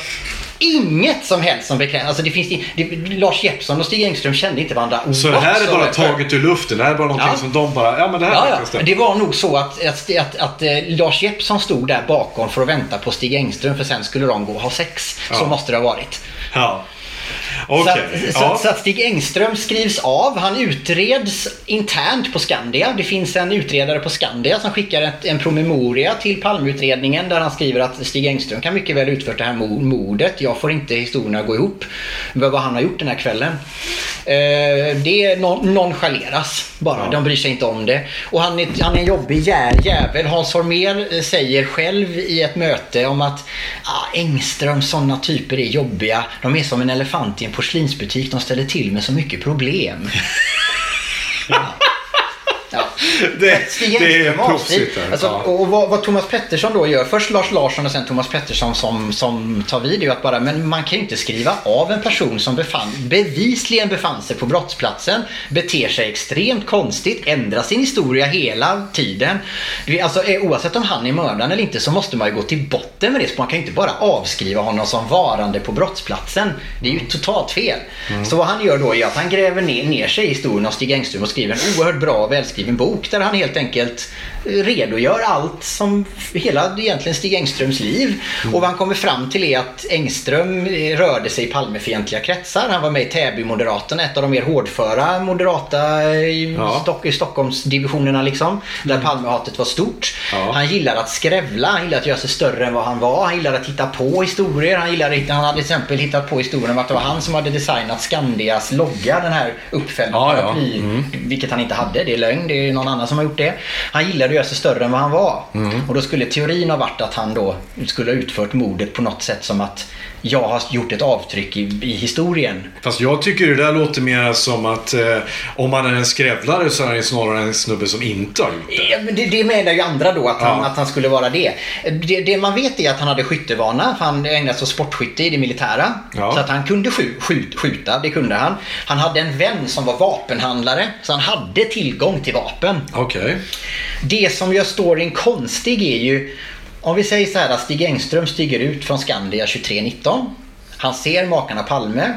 inget som helst som bekräftar. Alltså det finns, i- det, Lars Jeppsson och Stig Engström kände inte varandra Så det här är bara taget ur luften. Det här är bara någonting Ja. som de bara, ja men det här Ja, ja. Det var nog så att, att, att, att eh, Lars Jeppsson stod där bakom för att vänta på Stig Engström för sen skulle de gå och ha sex. Så måste det ha varit. Ja. Så, Okej. att, så, Ja. så att Stig Engström skrivs av. Han utreds internt på Skandia. Det finns en utredare på Skandia som skickar ett, en promemoria till Palmeutredningen där han skriver att Stig Engström kan mycket väl utfört det här mo- mordet. Jag får inte historierna att gå ihop med vad han har gjort den här kvällen. Eh, det non- nonchaleras bara. De bryr sig inte om det. Och han är, han är en jobbig jä- jävel. Hans Holmér eh, säger själv i ett möte om att ah, Engström, sådana typer är jobbiga. De är som en elefant i en porslinsbutik. De ställer till med så mycket problem. Det, det är proffsigt. Alltså, Ja. och vad, vad Thomas Pettersson då gör, först Lars Larsson och sen Thomas Pettersson som, som tar vid, är ju att bara, men man kan ju inte skriva av en person som befann, bevisligen befann sig på brottsplatsen, beter sig extremt konstigt, ändrar sin historia hela tiden. Alltså, eh, oavsett om han är mördaren eller inte så måste man ju gå till botten med det. Så man kan ju inte bara avskriva honom som varande på brottsplatsen. Det är ju totalt fel. Så vad han gör då är att han gräver ner, ner sig i historien av Stig Engström och skriver en oerhört bra och välskriven bok där han helt enkelt eh, redogör allt som hela egentligen Stig Engströms liv. Och vad han kommer fram till är att Engström eh, rörde sig i Palmefientliga kretsar. Han var med i Täby-moderaterna, ett av de mer hårdföra moderata eh, i, Ja. Stock, i Stockholmsdivisionerna liksom. Där Palmehatet var stort. Ja. Han gillade att skrävla, han gillade att göra sig större än vad han var. Han gillade att hitta på historier. Han, gillade, han hade till exempel hittat på historien om att det var han som hade designat Skandias logga, den här uppfällda Ja, ja. paraply. Vilket han inte hade, det är lögn. Det är någon annan som har gjort det. Han gillade att göra sig större än vad han var. Och då skulle teorin ha varit att han då skulle ha utfört mordet på något sätt som att jag har gjort ett avtryck i, i historien. Fast jag tycker det där låter mer som att eh, om man är en skrävlare så är det snarare en snubbe som inte har gjort det. Ja, men Det, det menar ju andra då, att han, Ja. att han skulle vara det. det. Det man vet är att han hade skyttevana, för han ägnade sig åt sportskytte i det militära. Ja. Så att han kunde skj, skjut, skjuta, det kunde han. Han hade en vän som var vapenhandlare, så han hade tillgång till vapen. Okej. Det som gör storyn konstig är ju, om vi säger så här att Stig Engström stiger ut från Skandia 2319. Han ser makarna Palme.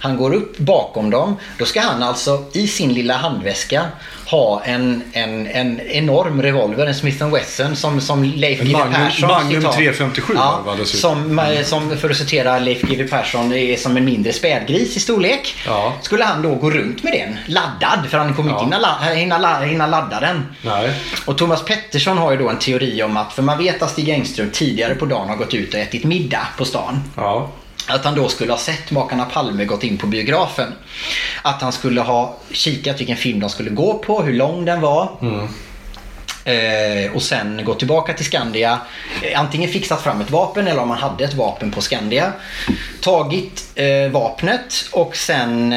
Han går upp bakom dem. Då ska han alltså i sin lilla handväska ha en, en, en enorm revolver, en Smith Wesson som, som Leif GW Persson Magnum citat. 357 ja, va, dessutom. som, eh, som, för att citera Leif GW Persson, är som en mindre spädgris i storlek. Ja. Skulle han då gå runt med den laddad, för han kommer Ja. inte hinna, la- hinna, la- hinna ladda den. Nej. Och Thomas Pettersson har ju då en teori om att, för man vet att Stig Engström tidigare på dagen har gått ut och ätit middag på stan. Ja. Att han då skulle ha sett makarna Palme gått in på biografen. Att han skulle ha kikat vilken film de skulle gå på, hur lång den var. Eh, och sen gå tillbaka till Skandia. Eh, antingen fixat fram ett vapen eller om man hade ett vapen på Skandia. Tagit eh, vapnet och sen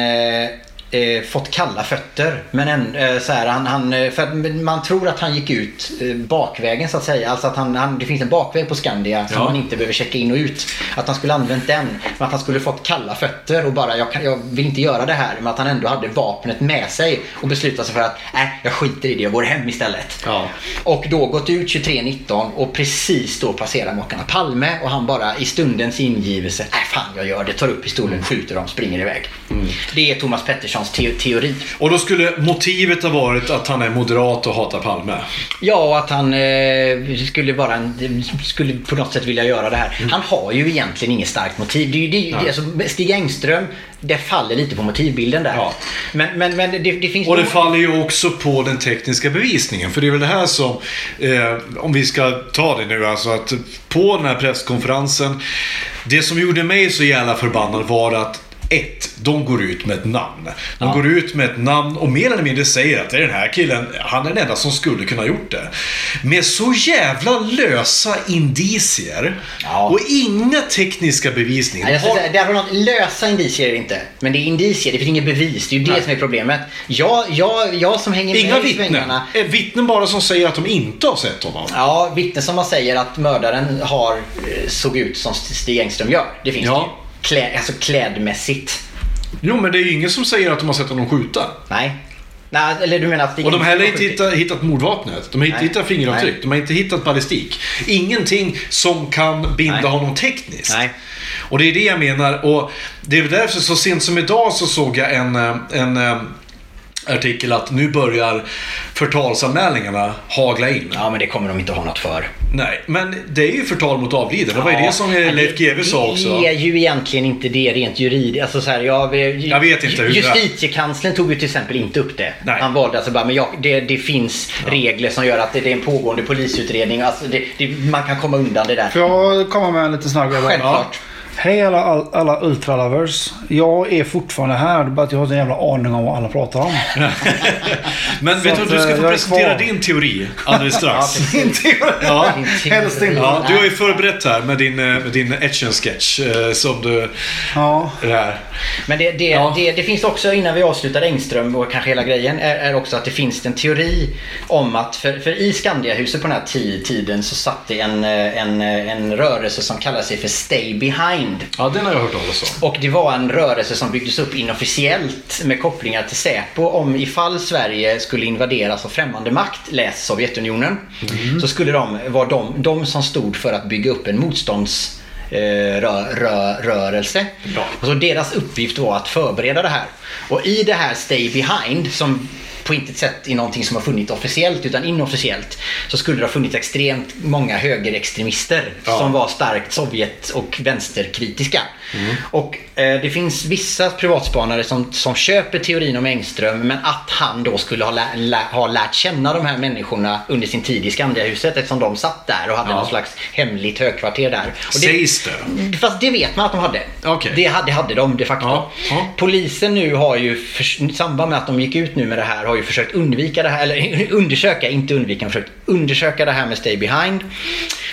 eh, fått kalla fötter. Men en, eh, så här, han, han, eh, för man tror att han gick ut eh, bakvägen så att säga. Alltså att han, han, det finns en bakväg på Skandia som Ja. man inte behöver checka in och ut. Att han skulle använt den. Men att han skulle fått kalla fötter och bara jag, kan, jag vill inte göra det här. Men att han ändå hade vapnet med sig och beslutat sig för att nej, jag skiter i det. Jag går hem istället. Ja. Och då gått ut 23.19 och precis då passerar makarna Palme och han bara i stundens ingivelse, nej fan jag gör det, tar upp pistolen, skjuter dem, springer iväg. Det är Thomas Petterssons te- teori. Och då skulle motivet ha varit att han är moderat och hatar Palme. Ja, och att han eh, skulle, vara en, skulle på något sätt vilja göra det här. Han har ju egentligen inget starkt motiv. Det, det, ju- alltså, Stig Engström, det faller lite på motivbilden där. Ja. Men, men, men det, det finns Och det faller ju också på den tekniska bevisningen. För det är väl det här som, eh, om vi ska ta det nu, alltså att på den här presskonferensen. Det som gjorde mig så jävla förbannad var att ett, de går ut med ett namn. De går ut med ett namn och mer eller mindre säger att det är den här killen, han är den enda som skulle kunna ha gjort det. Med så jävla lösa indicier Ja. och inga tekniska bevisningar. Nej, jag ska säga, det har något lösa indicier inte. Men det är indicier, det finns inget bevis. Det är ju det Nej. som är problemet. Jag, jag, jag som hänger Inga med i vittnen. svängarna. Eh, Vittnen bara som säger att de inte har sett honom. Ja, vittnen som man säger att mördaren har, eh, såg ut som Stig Engström gör. Det finns Ja. det ju. Klä, alltså klädmässigt. Jo, men det är ju ingen som säger att de har sett honom skjuta. Nej. Nej, eller du menar att Och de har heller inte hittat, hittat mordvapnet. De har inte Nej. hittat fingeravtryck. Nej. De har inte hittat ballistik. Ingenting som kan binda Nej. honom tekniskt. Nej. Och det är det jag menar. Och det är väl därför så sent som idag så såg jag en, eh, en eh, artikel att nu börjar förtalsanmälningarna hagla in. Ja, men det kommer de inte ha något för. Nej, men det är ju förtal mot avliden. Det var ju det som Leif GW sa också. Det är ju egentligen inte det rent juridiskt. Alltså så här, jag, Jag vet inte hur det är. Justitiekanslern tog ju till exempel inte upp det. Nej. Han valde alltså bara, men jag, det, det finns regler som gör att det, det är en pågående polisutredning. Alltså det, det, man kan komma undan det där. Får jag komma med en liten snabb grej? Självklart. Hej alla, alla ultralovers. Jag är fortfarande här. Bara att jag har en jävla aning om vad alla pratar om. Men vet du, att, du ska eh, få presentera kvar. din teori alldeles strax. Inte Ja. Helst inte. Ja, du har ju förberett här med din, eh, med din action-sketch eh, som du... Ja. Det här. Men det, det, Ja. det, det finns också, innan vi avslutar Engström och kanske hela grejen, är, är också att det finns en teori om att, för, för i Skandiahuset på den här ti- tiden så satt det en, en, en rörelse som kallar sig för Stay Behind. Ja, den har jag hört talas om. Och det var en rörelse som byggdes upp inofficiellt med kopplingar till Säpo om ifall Sverige skulle invaderas av främmande makt, läs Sovjetunionen, så skulle de vara de, de som stod för att bygga upp en motstånds eh, rö, rö, rörelse. Och så deras uppgift var att förbereda det här. Och i det här Stay Behind som på intet sätt är någonting som har funnits officiellt utan inofficiellt så skulle det ha funnits extremt många högerextremister Ja. som var starkt Sovjet och vänsterkritiska. Och eh, det finns vissa privatspanare som, som köper teorin om Engström men att han då skulle ha, lä, lä, ha lärt känna de här människorna under sin tid i Skandiahuset eftersom de satt där och hade Ja. någon slags hemligt högkvarter där. Och det, Sägs det? Fast det vet man att de hade. Okej. Det hade, hade de de facto. Ja. Polisen nu har ju, för, i samband med att de gick ut nu med det här, har ju försökt undvika det här, eller undersöka, inte undvika, försökt undersöka det här med Stay Behind.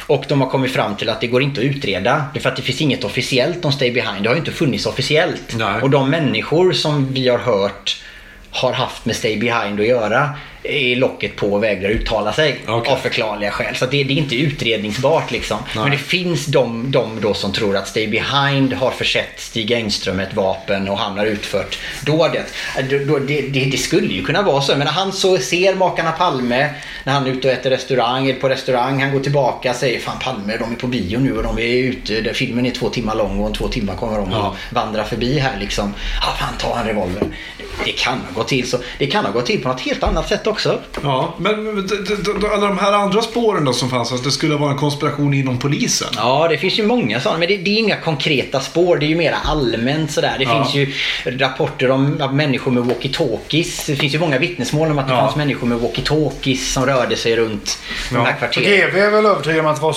Och de har kommit fram till att det går inte att utreda. För att det finns inget officiellt om Stay Behind. Det har ju inte funnits officiellt. Nej. Och de människor som vi har hört har haft med Stay Behind att göra är locket på och vägrar uttala sig Okej. av förklarliga skäl. Så det, det är inte utredningsbart liksom. Men det finns de, de då som tror att Stay Behind har försett Stig Engström med ett vapen och han har utfört dådet. Då, då, det, det, det skulle ju kunna vara så. Men när han så ser makarna Palme när han är ute och äter restaurang, eller på restaurang, han går tillbaka och säger Fan Palme, de är på bio nu och de är ute. Där filmen är två timmar lång och om två timmar kommer de Ja. och vandrar förbi här liksom. Ja, fan ta en revolver. Det kan ha gått till så. Det kan ha gått till på något helt annat sätt också. Ja, men alla de här andra spåren då som fanns, att det skulle vara en konspiration inom polisen. Ja, det finns ju många sådana. Men det, det är inga konkreta spår. Det är ju mer allmänt sådär. Det Ja. finns ju rapporter om människor med walkie-talkies. Det finns ju många vittnesmål om att det Ja. fanns människor med walkie-talkies som rörde sig runt de här kvarteren. GV är väl övertygad om att det var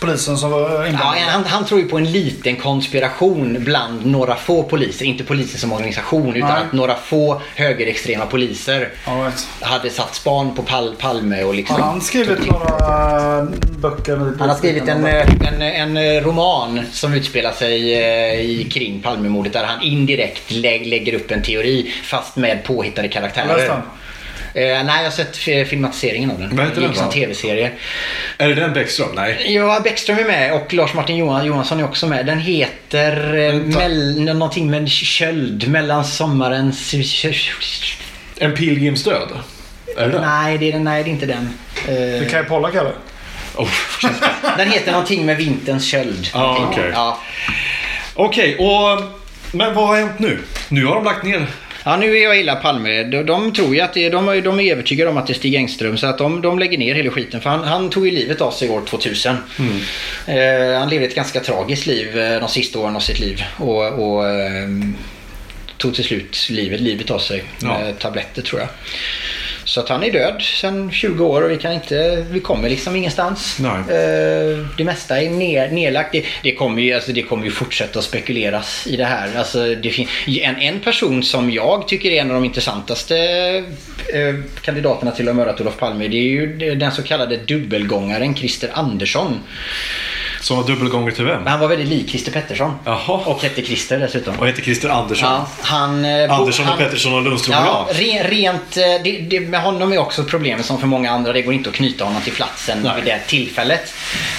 polisen som var Ja, inblandad? han, han tror ju på en liten konspiration bland några få poliser. Inte polisen som organisation utan Nej. att några få högerextrema poliser Ja, vet. Hade satt span på Pal Palme och liksom... Har han skrivit några böcker? Han har skrivit en, eh, en, en eh, roman som utspelar sig eh, i kring Palmemordet där han indirekt lä lägger upp en teori fast med påhittade karaktärer. Eh, nej, jag har sett fi- filmatiseringen av den. Vad heter Det den som då? tv-serie. Är det den Bäckström? Nej. Ja, Bäckström är med och Lars Martin Johan- Johansson är också med. Den heter eh, Vänta. mell, någonting med köld mellan sommarens... En pilgrims död? Är det den? Nej, det är, den, nej, det är inte den. Eh, Det kan ju Pollak eller? Oh. den heter någonting med vinterns köld. Ja, Någonting. okej. Ja. Okej, och... Men vad har hänt nu? Nu har de lagt ner... Ja, nu är jag illa Palme. De, de tror ju att det, de, de är övertygade om att det är Stig Engström. Så att de, de lägger ner hela skiten. För han, han tog ju livet av sig år 2000. Eh, han levde ett ganska tragiskt liv eh, de sista åren av sitt liv. Och, och eh, tog till slut livet, livet av sig Ja. med tabletter tror jag. Så att han är död sedan 20 år och vi kan inte, vi kommer liksom ingenstans. Nej. Eh, det mesta är ner, nedlagt. Det, det, kommer ju, alltså, det kommer ju fortsätta att spekuleras i det här. Alltså, det fin- en, en person som jag tycker är en av de intressantaste eh, kandidaterna till att ha mördat Olof Palme. Det är ju den så kallade dubbelgångaren Christer Andersson. Som var dubbelgånger till vem? Men han var väldigt lik Christer Pettersson. Jaha. Och hette Christer dessutom. Och heter Christer Andersson. Ja, han, eh, Andersson och han- Pettersson och Lundström Ja, och jag. re, rent, eh, det, det, med honom är också problemet som för många andra. Det går inte att knyta honom till platsen Nej. vid det tillfället.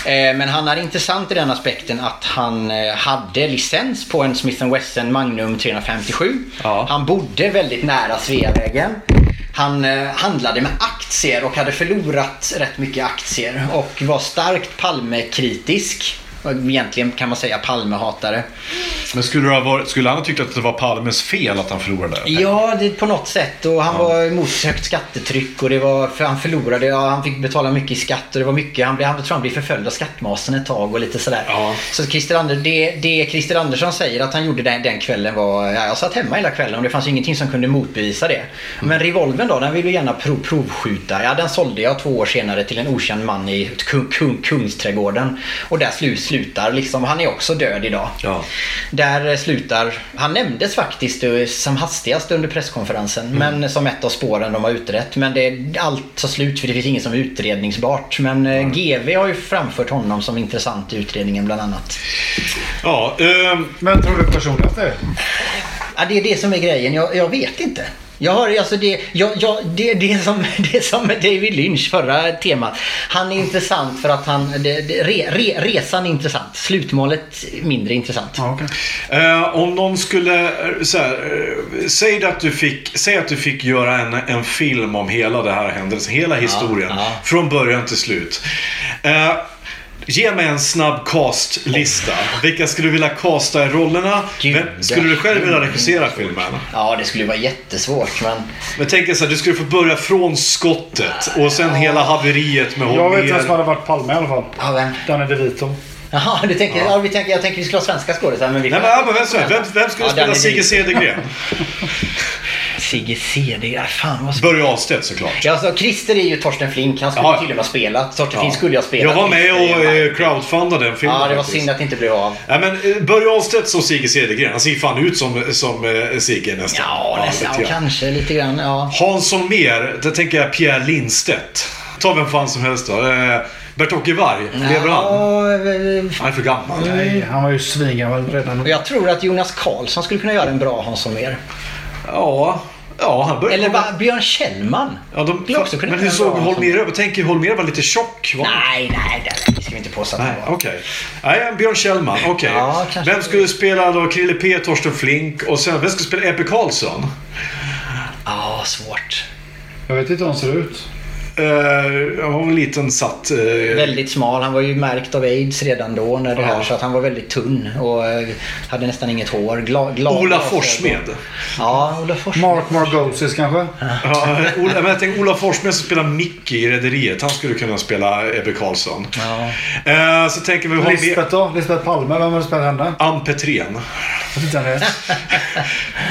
Eh, men han är intressant i den aspekten att han hade licens på en Smith Wesson Magnum 357. Ja. Han bodde väldigt nära Sveavägen. Han handlade med aktier och hade förlorat rätt mycket aktier och var starkt Palmekritisk. Och Egentligen kan man säga Palmehatare. Men skulle, varit, skulle han ha tyckt att det var Palmes fel att han förlorade? Ja, det, på något sätt. Och han var emot högt skattetryck och det var, för han förlorade. Ja, han fick betala mycket i skatt och det var mycket. Han, blev, han tror han blev förföljd av skattmasen ett tag och lite sådär. Ja. Så Christer Ander, det, det Christer Andersson säger att han gjorde den, den kvällen var... Ja, jag satt hemma hela kvällen och det fanns ingenting som kunde motbevisa det. Men revolven då, den ville du gärna prov, provskjuta. Ja, den sålde jag två år senare till en okänd man i kung, kung, Kungsträdgården. Och där slu, slutar liksom. Han är också död idag. Ja. Där slutar, han nämndes faktiskt eh, som hastigast under presskonferensen. Men som ett av spåren de har utrett. Men det, allt tar slut för det finns inget som är utredningsbart. Men eh, GV har ju framfört honom som intressant i utredningen bland annat. Ja, ehm, Men tror du personligen att det är? Ja, det är det som är grejen. Jag, jag vet inte. Jag har, alltså det, jag, jag, det, det, är som, det är som David Lynch förra temat. Han är intressant för att han... Det, det, re, re, resan är intressant. Slutmålet mindre intressant. Ja, okej. Eh, om någon skulle, eh, så här, eh, säg att du fick, säg att du fick göra en, en film om hela det här händelsen, hela historien. ja. Från början till slut. Eh, ge mig en snabb castlista. Vilka skulle du vilja casta i rollerna? Vem, skulle du själv vilja regissera filmen? Ja, det skulle vara jättesvårt men... Men tänk så här, du skulle få börja från skottet och sen hela haveriet med Jag vet vem som hade varit Palme i alla fall. Ja, vem? Danny DeVito. Jaha, du tänker, ja. vi tänker, jag tänker vi skulle ha svenska skådespelare men vi Nej men, ja, men vem, vem, vem, vem skulle Ja, spela Sigge. Cedergren? Sigge Cedergren, fan vad. Börje Ahlstedt såklart. Ja, alltså, Christer är ju Torsten Flink, han skulle Ja. till och med ha spelat. Torsten Flink skulle ju ha spelat. Jag var med och Christer. eh, crowdfundade den filmen Ja, det var faktiskt. synd att det inte blev av. Ja, men eh, Börje Ahlstedt som Sigge Cedergren. Han ser fan ut som, som eh, Sigge nästan. Ja, nästan. Ja, kanske lite grann. Ja. Hansson mer, då tänker jag Pierre Lindstedt. Ta vem fan som helst då. Bert-Åke Varg, lever han? Ja, Han är för gammal. Nej, han var ju svingammal redan. jag tror att Jonas Karlsson skulle kunna göra en bra Hans Holmér. Ja, ja han börjar... Eller va, Björn Kjellman. Ja, de, Skulle också kunna men hur göra såg Holmér ut? Jag tänker Holmér var lite tjock. Va? Nej, nej, det, det ska vi inte påstå att Nej, han var. okej. Nej, Björn Kjellman. Okej. Ja, kanske. vem skulle spela då Krille P, Torsten Flink och sen vem skulle spela Ebbe Karlsson? Ja, svårt. Jag vet inte hur han ser ut. Uh, jag har en liten satt... eh, Väldigt smal. Han var ju märkt av aids redan då. När det Ja. här, så att han var väldigt tunn och eh, hade nästan inget hår. Gla, glad, Ola. Forssmed. Ja, Ola Forssmed. Mark Margosis kanske? Ja, Ola, men jag tänker Ola Forssmed som spelar Micke i Rederiet. Han skulle kunna spela Ebbe Karlsson. Ja. Eh, så tänker vi Lisbeth då? Lisbeth Palme, vem har spelat henne? Ann Petrén. Jag vet inte.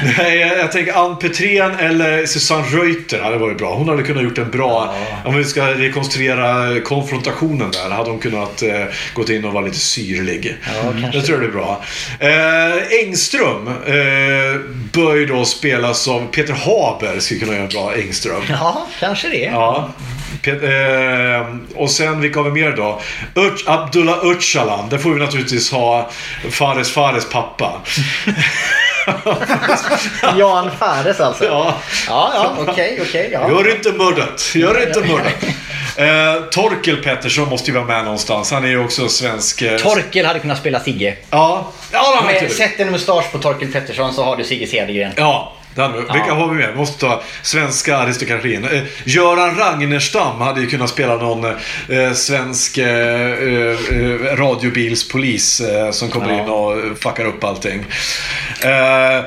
Nej, jag, jag tänker Ann Petrén eller Susanne Reuter hade varit bra. Hon hade kunnat gjort en bra... Om vi ska rekonstruera konfrontationen där hade hon kunnat eh, gått in och vara lite syrlig. Ja, kanske. det tror jag blir bra. Eh, Engström eh, bör ju då spelas av Peter Haber. Skulle kunna göra en bra Engström. ja, kanske det. Ja. Pet- eh, och sen vilka har vi mer då? Urt, Abdullah Öcalan. Där får vi naturligtvis ha Fares Fares pappa. Jan Fares alltså. Ja. ja, ja okej, okej. ja. Gör inte mördat. Gör inte mördat. Eh, Torkel Pettersson måste ju vara med någonstans. Han är ju också svensk... Eh, Torkel hade kunnat spela Sigge. ja. Ja, Med, sätt en mustasch på Torkel Pettersson så har du Sigge Cedergren. Ja. Det hade vi. Vilka har vi med? Vi måste ta svenska aristokratin. Eh, Göran Ragnerstam hade ju kunnat spela någon eh, svensk eh, eh, radiobilspolis eh, som kommer Ja. in och fuckar upp allting. Eh,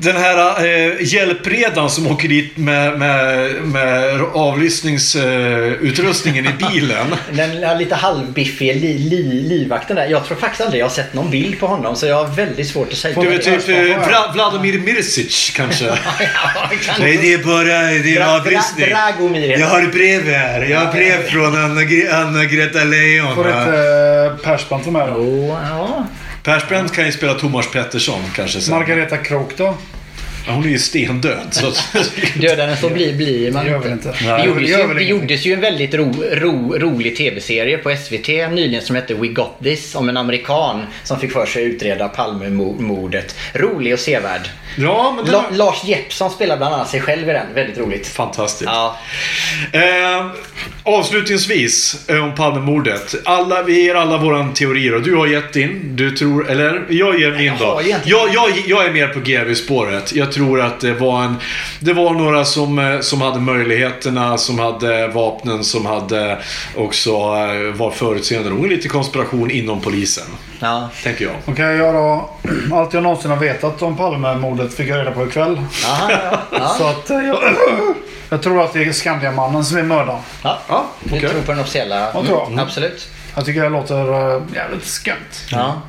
den här hjälpredan som åker dit med, med, med avlyssningsutrustningen i bilen. Den lite halvbiffiga li, li, livvakten där. Jag tror faktiskt aldrig jag har sett någon bild på honom så jag har väldigt svårt att säga. Du typ Vla- Vladimir Mirsic kanske? Ja, kanske. Nej, det är bara det är avlyssning. Dra- Dragomir heter Jag har brev här. Jag har brev från Anna- Anna-Greta Leijon. Får inte eh, Persbrandt vara med då? Oh, ja. Persbrandt kan ju spela Thomas Pettersson kanske sen. Margareta Krook då? Ja, Hon är ju stendöd. Så att... Dödaren så blir, blir man Det gör väl inte. Det Nej, gjordes, det gör ju, väl det gjordes ju en väldigt ro, ro, rolig tv-serie på SVT nyligen som hette We Got This om en amerikan som fick för sig att utreda Palmemordet. Rolig och sevärd. Ja, men det La, var Lars Jeppsson spelar bland annat sig själv i den. Väldigt roligt. fantastiskt. Ja. Eh, avslutningsvis om Palmemordet. Alla, vi ger alla våran teorier och du har gett din. Du tror, eller jag ger min då. Jag, jag, jag är mer på GV-spåret. Jag tror att det var en... Det var några som, eh, som hade möjligheterna, som hade vapnen, som hade också eh, var förutseende. Nog lite konspiration inom polisen. Ja. Tänker jag. Okej, jag då. Allt jag någonsin har vetat om Palmemordet fick jag reda på ikväll. Aha, ja, ja. Så att eh, jag, jag tror att det är Skandiamannen som är mördaren. ja. Ja, Du okej. tror på den officiella? Jag tror. Mm, absolut. Jag tycker det låter jävligt skumt. Ja.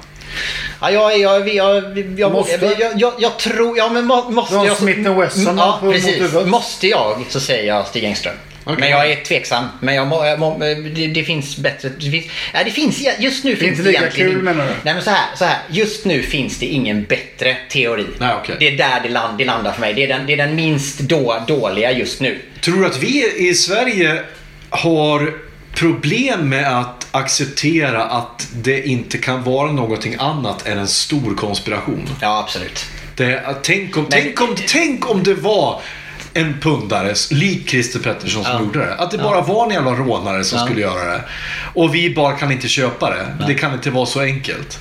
Ja, jag, jag, jag, jag, jag, Måste? jag, jag, jag tror... Ja, men må, måste jag... Smith Wesson ja, på- mot precis. Måste jag så säger jag Stig Engström. Okej. Men jag är tveksam. Men jag må, jag må, det, det finns bättre... Det finns, ja, det finns, just nu finns inte det lika egentligen... kul, menar du? Nej men så här, så här. Just nu finns det ingen bättre teori. Nej, okej. Det är där det, land, det landar för mig. Det är den, det är den minst då, dåliga just nu. Tror du att vi i Sverige har problem med att acceptera att det inte kan vara någonting annat än en stor konspiration? Ja, absolut. Det, tänk, om, Men- tänk, om, tänk om det var en pundare, lik Christer Pettersson som Ja. gjorde det. Att det bara var en jävla rånare som Ja. skulle göra det. Och vi bara kan inte köpa det. Det kan inte vara så enkelt.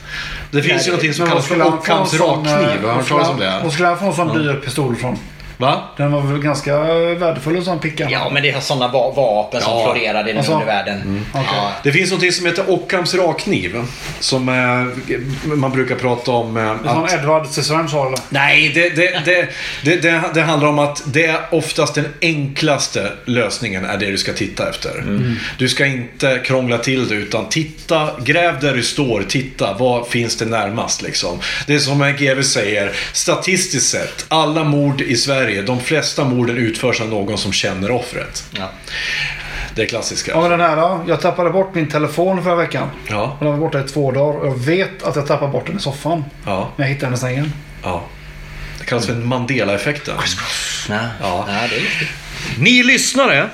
Det finns Nej, ju någonting som kallas för Ockhams eh, rakkniv. Har du hört talas om det? Vad skulle han få en sån dyr pistol från? Va? Den var väl ganska värdefull en sån picka? Ja, men det har sådana va- vapen som Ja. florerade i den Alltså? undervärlden. Okej. Ja. Det finns något som heter Ockhams rakkniv. Som eh, man brukar prata om. Eh, Det är Som att, Edward Scissorhands har eller? nej, det, det, det, det, det, det handlar om att det är oftast den enklaste lösningen är det du ska titta efter. Du ska inte krångla till det utan titta, gräv där du står, titta, vad finns det närmast liksom. Det är som en GV säger, statistiskt sett, alla mord i Sverige, de flesta morden utförs av någon som känner offret. Ja. Det är klassiska. Ja men den här då. Jag tappade bort min telefon förra veckan. Ja, Den var borta i två dagar och jag vet att jag tappade bort den i soffan. ja, Men jag hittade den i sängen. ja. Det kallas för Mandela-effekten. Ja. Ja. ja, det är. Ni lyssnare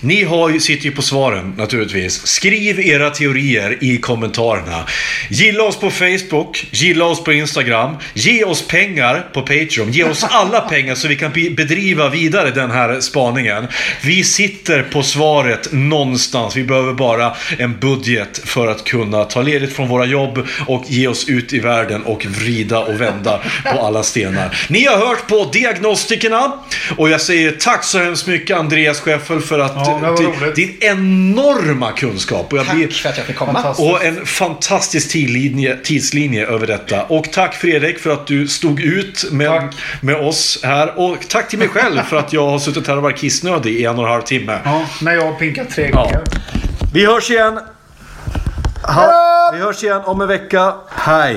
Ni har ju, sitter ju på svaren naturligtvis. Skriv era teorier i kommentarerna. Gilla oss på Facebook, gilla oss på Instagram, ge oss pengar på Patreon, ge oss alla pengar så vi kan be- bedriva vidare den här spaningen. Vi sitter på svaret någonstans. Vi behöver bara en budget för att kunna ta ledigt från våra jobb och ge oss ut i världen och vrida och vända på alla stenar. Ni har hört på Diagnostikerna och jag säger tack så hemskt mycket Andreas Scheffel för att Ja, det var di- roligt. din enorma kunskap. Och, jag Tack blir, för att jag fick komma. Och en fantastisk tidlinje, tidslinje över detta. Och tack Fredrik för att du stod ut med, Tack. med oss här. Och tack till mig själv för att jag har suttit här och varit kissnödig i en och en halv timme. Ja, när jag har pinkat tre Ja. gånger. Vi hörs igen. Ha, vi hörs igen om en vecka. Hej!